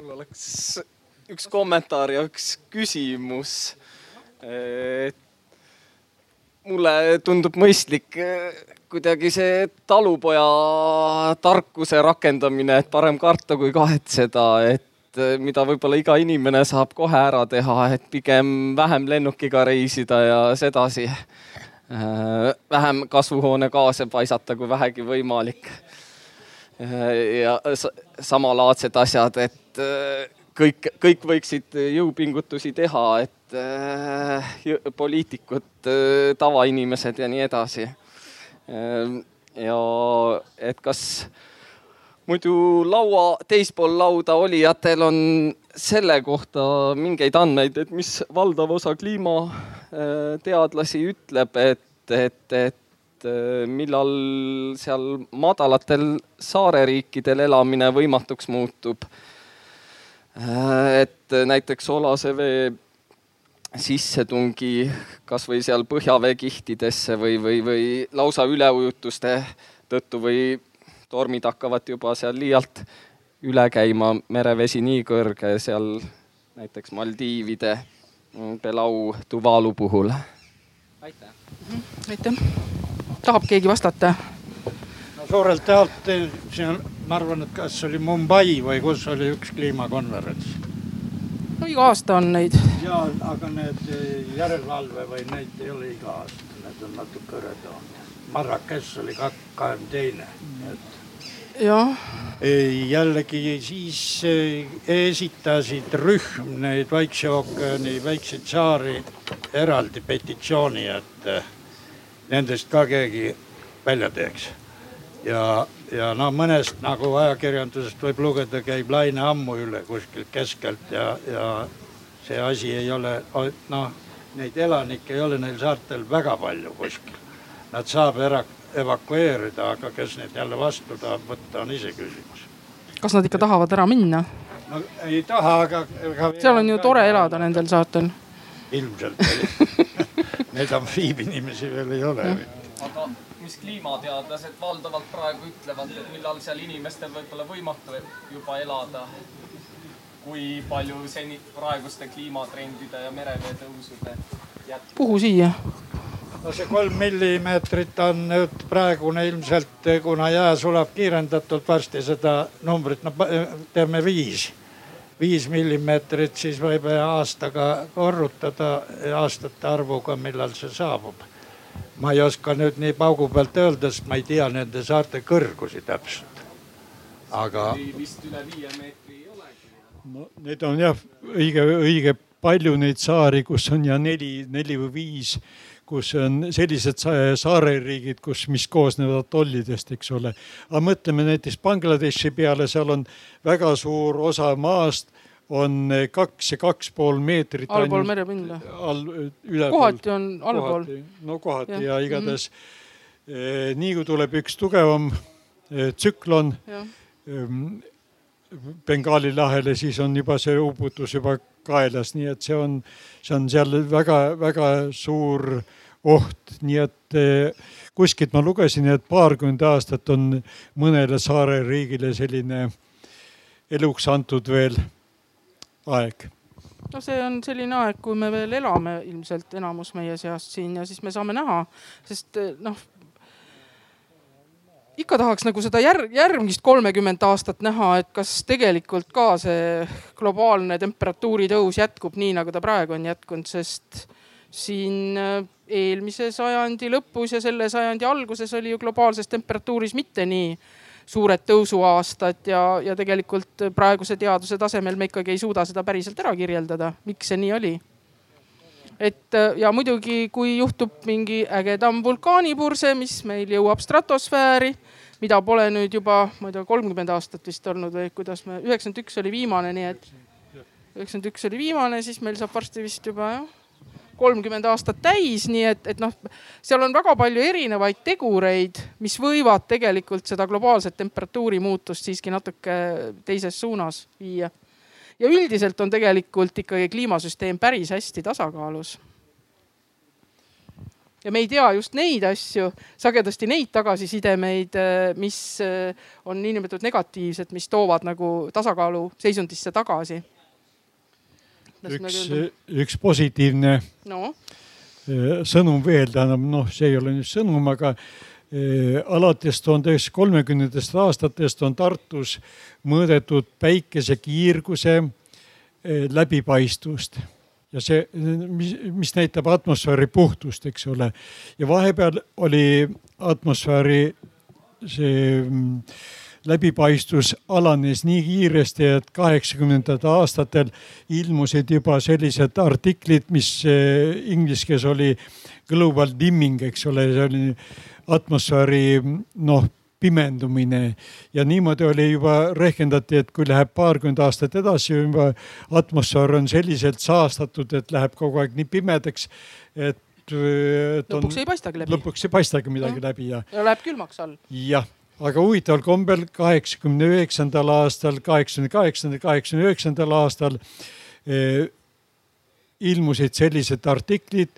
mul oleks üks kommentaar ja üks küsimus mulle tundub mõistlik kuidagi see talupoja tarkuse rakendamine, et parem karta kui kahetseda, et eh, mida võib-olla iga inimene saab kohe ära teha, et pigem vähem lennukiga reisida ja sedasi. Eh, vähem kasvuhoonegaase paisata, kui vähegi võimalik. ja samalaadsed asjad, et kõik, kõik võiksid jõupingutusi teha, et poliitikud tavainimesed ja nii edasi ja et kas muidu laua teispool lauda olijatel on selle kohta mingeid andmeid, et mis valdav osa kliimateadlasi ütleb, et, et, et äh, millal seal madalatel saareriikidel elamine võimatuks muutub. Äh, et näiteks Olase vee sissetungi kasvõi seal põhjaveekihtidesse või, või, või lausa üleujutuste tõttu või tormid hakkavad juba seal liialt üle käima, merevesi nii kõrge seal näiteks Maldiivide, Belau, Tuvalu puhul. aitäh. aitäh. tahab keegi vastata? no suurelt jaolt siin on, ma arvan, et kas oli Mumbai või kus oli üks kliimakonverents no iga aasta on neid. ja, aga need eh, järelevalve või neid ei ole iga aasta, need on natuke hõredam. Marrakech oli kahekümne teine, et. Jällegi siis eh, esitasid rühm neid Vaikse ookeani väikseid saari eraldi petitsiooni, et eh, nendest ka keegi välja teeks ja, ja no mõnest nagu ajakirjandusest võib lugeda, käib laine ammu üle kuskilt keskelt ja, ja see asi ei ole, noh, neid elanikke ei ole neil saartel väga palju kuskil. Nad saab era-, evakueerida, aga kes neid jälle vastu tahab võtta, on iseküsimus. kas nad ikka tahavad ära minna? no ei taha, aga, seal on ju tore elada nendel saartel. ilmselt Neid amfiibinimesi veel ei ole. aga mis kliimateadlased valdavalt praegu ütlevad, et millal seal inimestel võib-olla võimatu juba elada. kui palju seni praeguste kliimatrendide ja merevee tõusude jätkub? kuhu siia? No see kolm millimeetrit on nüüd praegune ilmselt, kuna jää sulab kiirendatult varsti seda numbrit, no teeme viis viis millimeetrit, siis võib aastaga korrutada aastate arvuga, millal see saabub ma ei oska nüüd nii paugu pealt öelda, sest ma ei tea nende saarte kõrgusi täpselt. aga. vist üle viie meetri ei olegi. no need on jah õige, õige palju neid saari, kus on ja neli, neli või viis, kus on sellised saareriigid, kus, mis koosnevad atollidest, eks ole. aga mõtleme näiteks Bangladeshi peale, seal on väga suur osa maast on kaks ja kaks pool meetrit. allpool merepinda. all, ülepool. kohati on allpool. no kohati ja, ja igatahes mm -hmm. nii kui tuleb üks tugevam eh, tsüklon ehm, Bengaali lahele, siis on juba see uputus juba kaelas, nii et see on, see on seal väga-väga suur oht, nii et eh, kuskilt ma lugesin, et paarkümmend aastat on mõnele saareriigile selline eluks antud veel aeg no see on selline aeg, kui me veel elame ilmselt enamus meie seast siin ja siis me saame näha, sest noh. ikka tahaks nagu seda järg, järgmist kolmekümmet aastat näha, et kas tegelikult ka see globaalne temperatuuri tõus jätkub nii, nagu ta praegu on jätkunud, sest siin äh, eelmise sajandi lõpus ja selle sajandi alguses oli ju globaalses temperatuuris mitte nii suured tõusuaastad ja, ja tegelikult praeguse teaduse tasemel me ikkagi ei suuda seda päriselt ära kirjeldada, miks see nii oli. et ja muidugi, kui juhtub mingi ägedam vulkaanipurse, mis meil jõuab stratosfääri, mida pole nüüd juba, ma ei tea, kolmkümmend aastat vist olnud või kuidas me, üheksakümmend üks oli viimane, nii et üheksakümmend üks oli viimane, siis meil saab varsti vist juba jah kolmkümmend aastat täis, nii et, et noh, seal on väga palju erinevaid tegureid, mis võivad tegelikult seda globaalset temperatuuri muutust siiski natuke teises suunas viia. ja üldiselt on tegelikult ikkagi kliimasüsteem päris hästi tasakaalus ja me ei tea just neid asju, sagedasti neid tagasisidemeid, mis on niinimetatud negatiivsed, mis toovad nagu tasakaalu seisundisse tagasi üks, üks positiivne no. Eh, sõnum veel, tähendab noh, see ei ole nüüd sõnum, aga eh, alates tuhande üheksasaja kolmekümnendatest aastatest on Tartus mõõdetud päikesekiirguse eh, läbipaistvust ja see, mis, mis näitab atmosfääri puhtust, eks ole. ja vahepeal oli atmosfääri see mm, läbipaistvus alanes nii kiiresti, et kaheksakümnendatel aastatel ilmusid juba sellised artiklid, mis eh, inglise keeles oli global dimming, eks ole, see oli atmosfääri noh pimendumine ja niimoodi oli juba rehkendati, et kui läheb paarkümmend aastat edasi, juba atmosfäär on selliselt saastatud, et läheb kogu aeg nii pimedaks, et. lõpuks on, ei paistagi läbi. lõpuks ei paistagi midagi ja. läbi ja. ja läheb külmaks all. jah aga huvitaval kombel kaheksakümne üheksandal aastal, kaheksakümne kaheksandal, kaheksakümne üheksandal aastal eh, ilmusid sellised artiklid,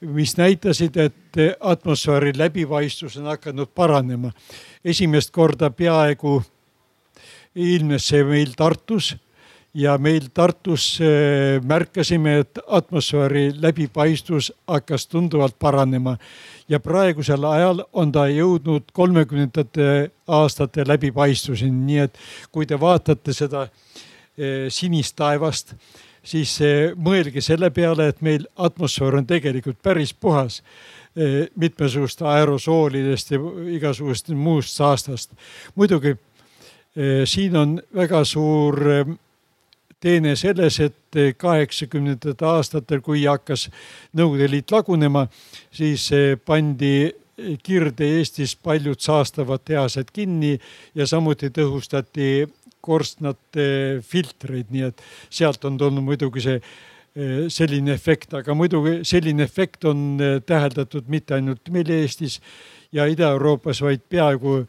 mis näitasid, et atmosfääri läbipaistvus on hakanud paranema. esimest korda peaaegu ilmnes see meil Tartus ja meil Tartus eh, märkasime, et atmosfääri läbipaistvus hakkas tunduvalt paranema ja praegusel ajal on ta jõudnud kolmekümnendate aastate läbipaistvuseni, nii et kui te vaatate seda eh, sinist taevast, siis eh, mõelge selle peale, et meil atmosfäär on tegelikult päris puhas mitmesuguste aerosoolidest ja igasugust muust saastast. muidugi siin on väga suur teene selles, et kaheksakümnendatel aastatel, kui hakkas Nõukogude Liit lagunema, siis eh, pandi Kirde-Eestis paljud saastavad tehased kinni ja samuti tõhustati korstnate filtreid, nii et sealt on tulnud muidugi see eh, selline efekt, aga muidugi selline efekt on eh, täheldatud mitte ainult meil Eestis ja Ida-Euroopas, vaid peaaegu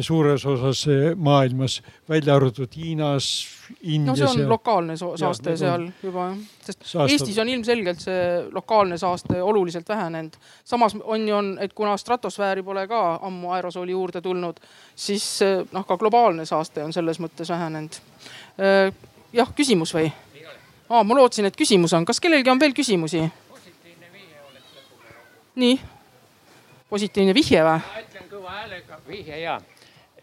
suures osas maailmas, välja arvatud Hiinas, Indias. no see on ja... lokaalne saaste ja, seal juba jah, sest Saastab. Eestis on ilmselgelt see lokaalne saaste oluliselt vähenenud. samas on ju on, et kuna stratosfääri pole ka ammu aerosooli juurde tulnud, siis noh, ka globaalne saaste on selles mõttes vähenenud. Äh, jah, küsimus või? aa, ma lootsin, et küsimus on, kas kellelgi on veel küsimusi? nii, positiivne vihje või? ma ütlen kõva häälega vihje ja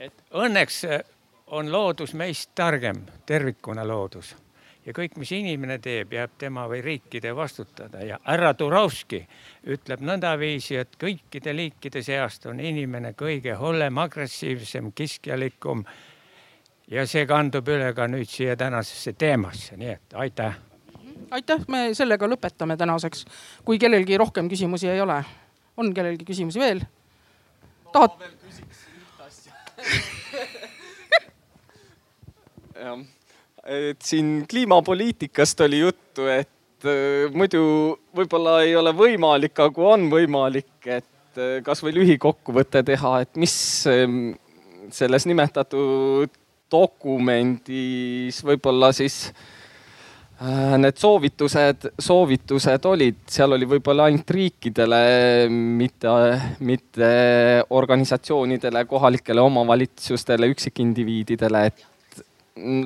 et õnneks äh, on loodus meist targem, tervikuna loodus ja kõik, mis inimene teeb, jääb tema või riikide vastutada ja härra Turovski ütleb nõndaviisi, et kõikide liikide seast on inimene kõige hullem, agressiivsem, kiskjalikum. ja see kandub üle ka nüüd siia tänasesse teemasse, nii et aitäh. aitäh, me sellega lõpetame tänaseks, kui kellelgi rohkem küsimusi ei ole. on kellelgi küsimusi veel? tahad? Jah, et siin kliimapoliitikast oli juttu, et äh, muidu võib-olla ei ole võimalik, aga on võimalik, et äh, kasvõi lühikokkuvõte teha, et mis ähm, selles nimetatud dokumendis võib-olla siis äh, need soovitused, soovitused olid, seal oli võib-olla ainult riikidele, mitte, mitte organisatsioonidele, kohalikele omavalitsustele, üksikindiviididele, et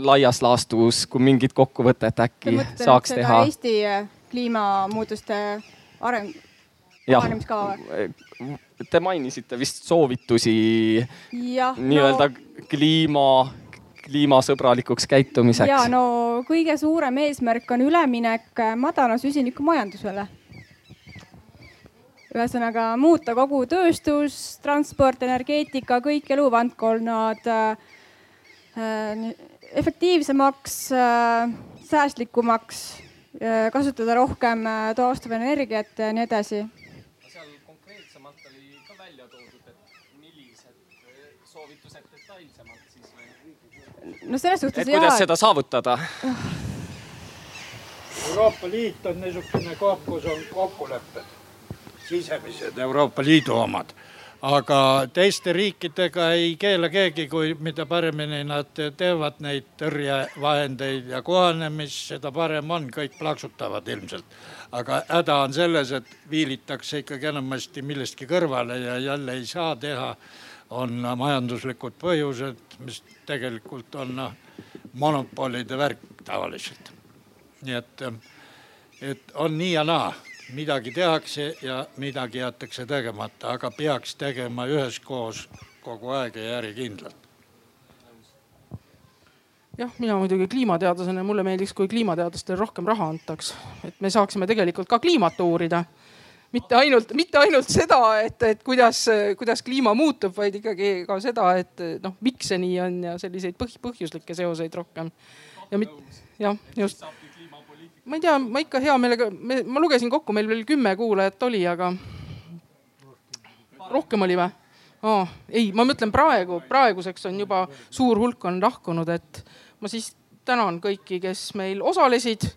laias laastus, kui mingit kokkuvõtet äkki saaks teha. Eesti kliimamuutuste areng, arenemiskava või? Te mainisite vist soovitusi nii-öelda no... kliima, kliimasõbralikuks käitumiseks. ja no kõige suurem eesmärk on üleminek madala süsinikumajandusele. ühesõnaga muuta kogu tööstus, transport, energeetika, kõik eluvaldkonnad äh, efektiivsemaks äh,, säästlikumaks äh,, kasutada rohkem äh, taastuvenergiat ja nii edasi seal konkreetsemalt oli ka välja toodud, et millised äh, soovitused detailsemalt siis või? No selles suhtes. et kuidas jah, seda saavutada? Euroopa Liit on niisugune koht, kus on kokkulepped, sisemised Euroopa Liidu omad aga teiste riikidega ei keela keegi, kui mida paremini nad teevad neid tõrjevahendeid ja kohanemist, seda parem on, kõik plaksutavad ilmselt. aga häda on selles, et viilitakse ikkagi enamasti millestki kõrvale ja jälle ei saa teha. on majanduslikud põhjused, mis tegelikult on noh, monopolide värk tavaliselt. nii et, et on nii ja naa midagi tehakse ja midagi jäetakse tegemata, aga peaks tegema üheskoos kogu aeg ja järjekindlalt. jah, mina muidugi kliimateadlasena, mulle meeldiks, kui kliimateadlastele rohkem raha antaks, et me saaksime tegelikult ka kliimat uurida. Mitte ainult, mitte ainult seda, et, et kuidas, kuidas kliima muutub, vaid ikkagi ka seda, et noh, miks see nii on ja selliseid põh, põhjuslikke seoseid rohkem. ja mit-, jah, just ma ei tea, ma ikka hea meelega, ma lugesin kokku, meil veel kümme kuulajat oli, aga rohkem oli või oh,? ei, ma mõtlen praegu, praeguseks on juba suur hulk on lahkunud, et ma siis tänan kõiki, kes meil osalesid.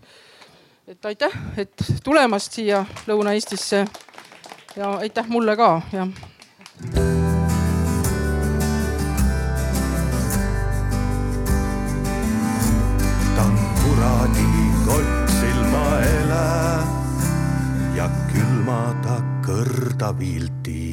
Et aitäh, et tulemast siia Lõuna-Eestisse ja aitäh mulle ka, jah. ja külmada kõrda vilti.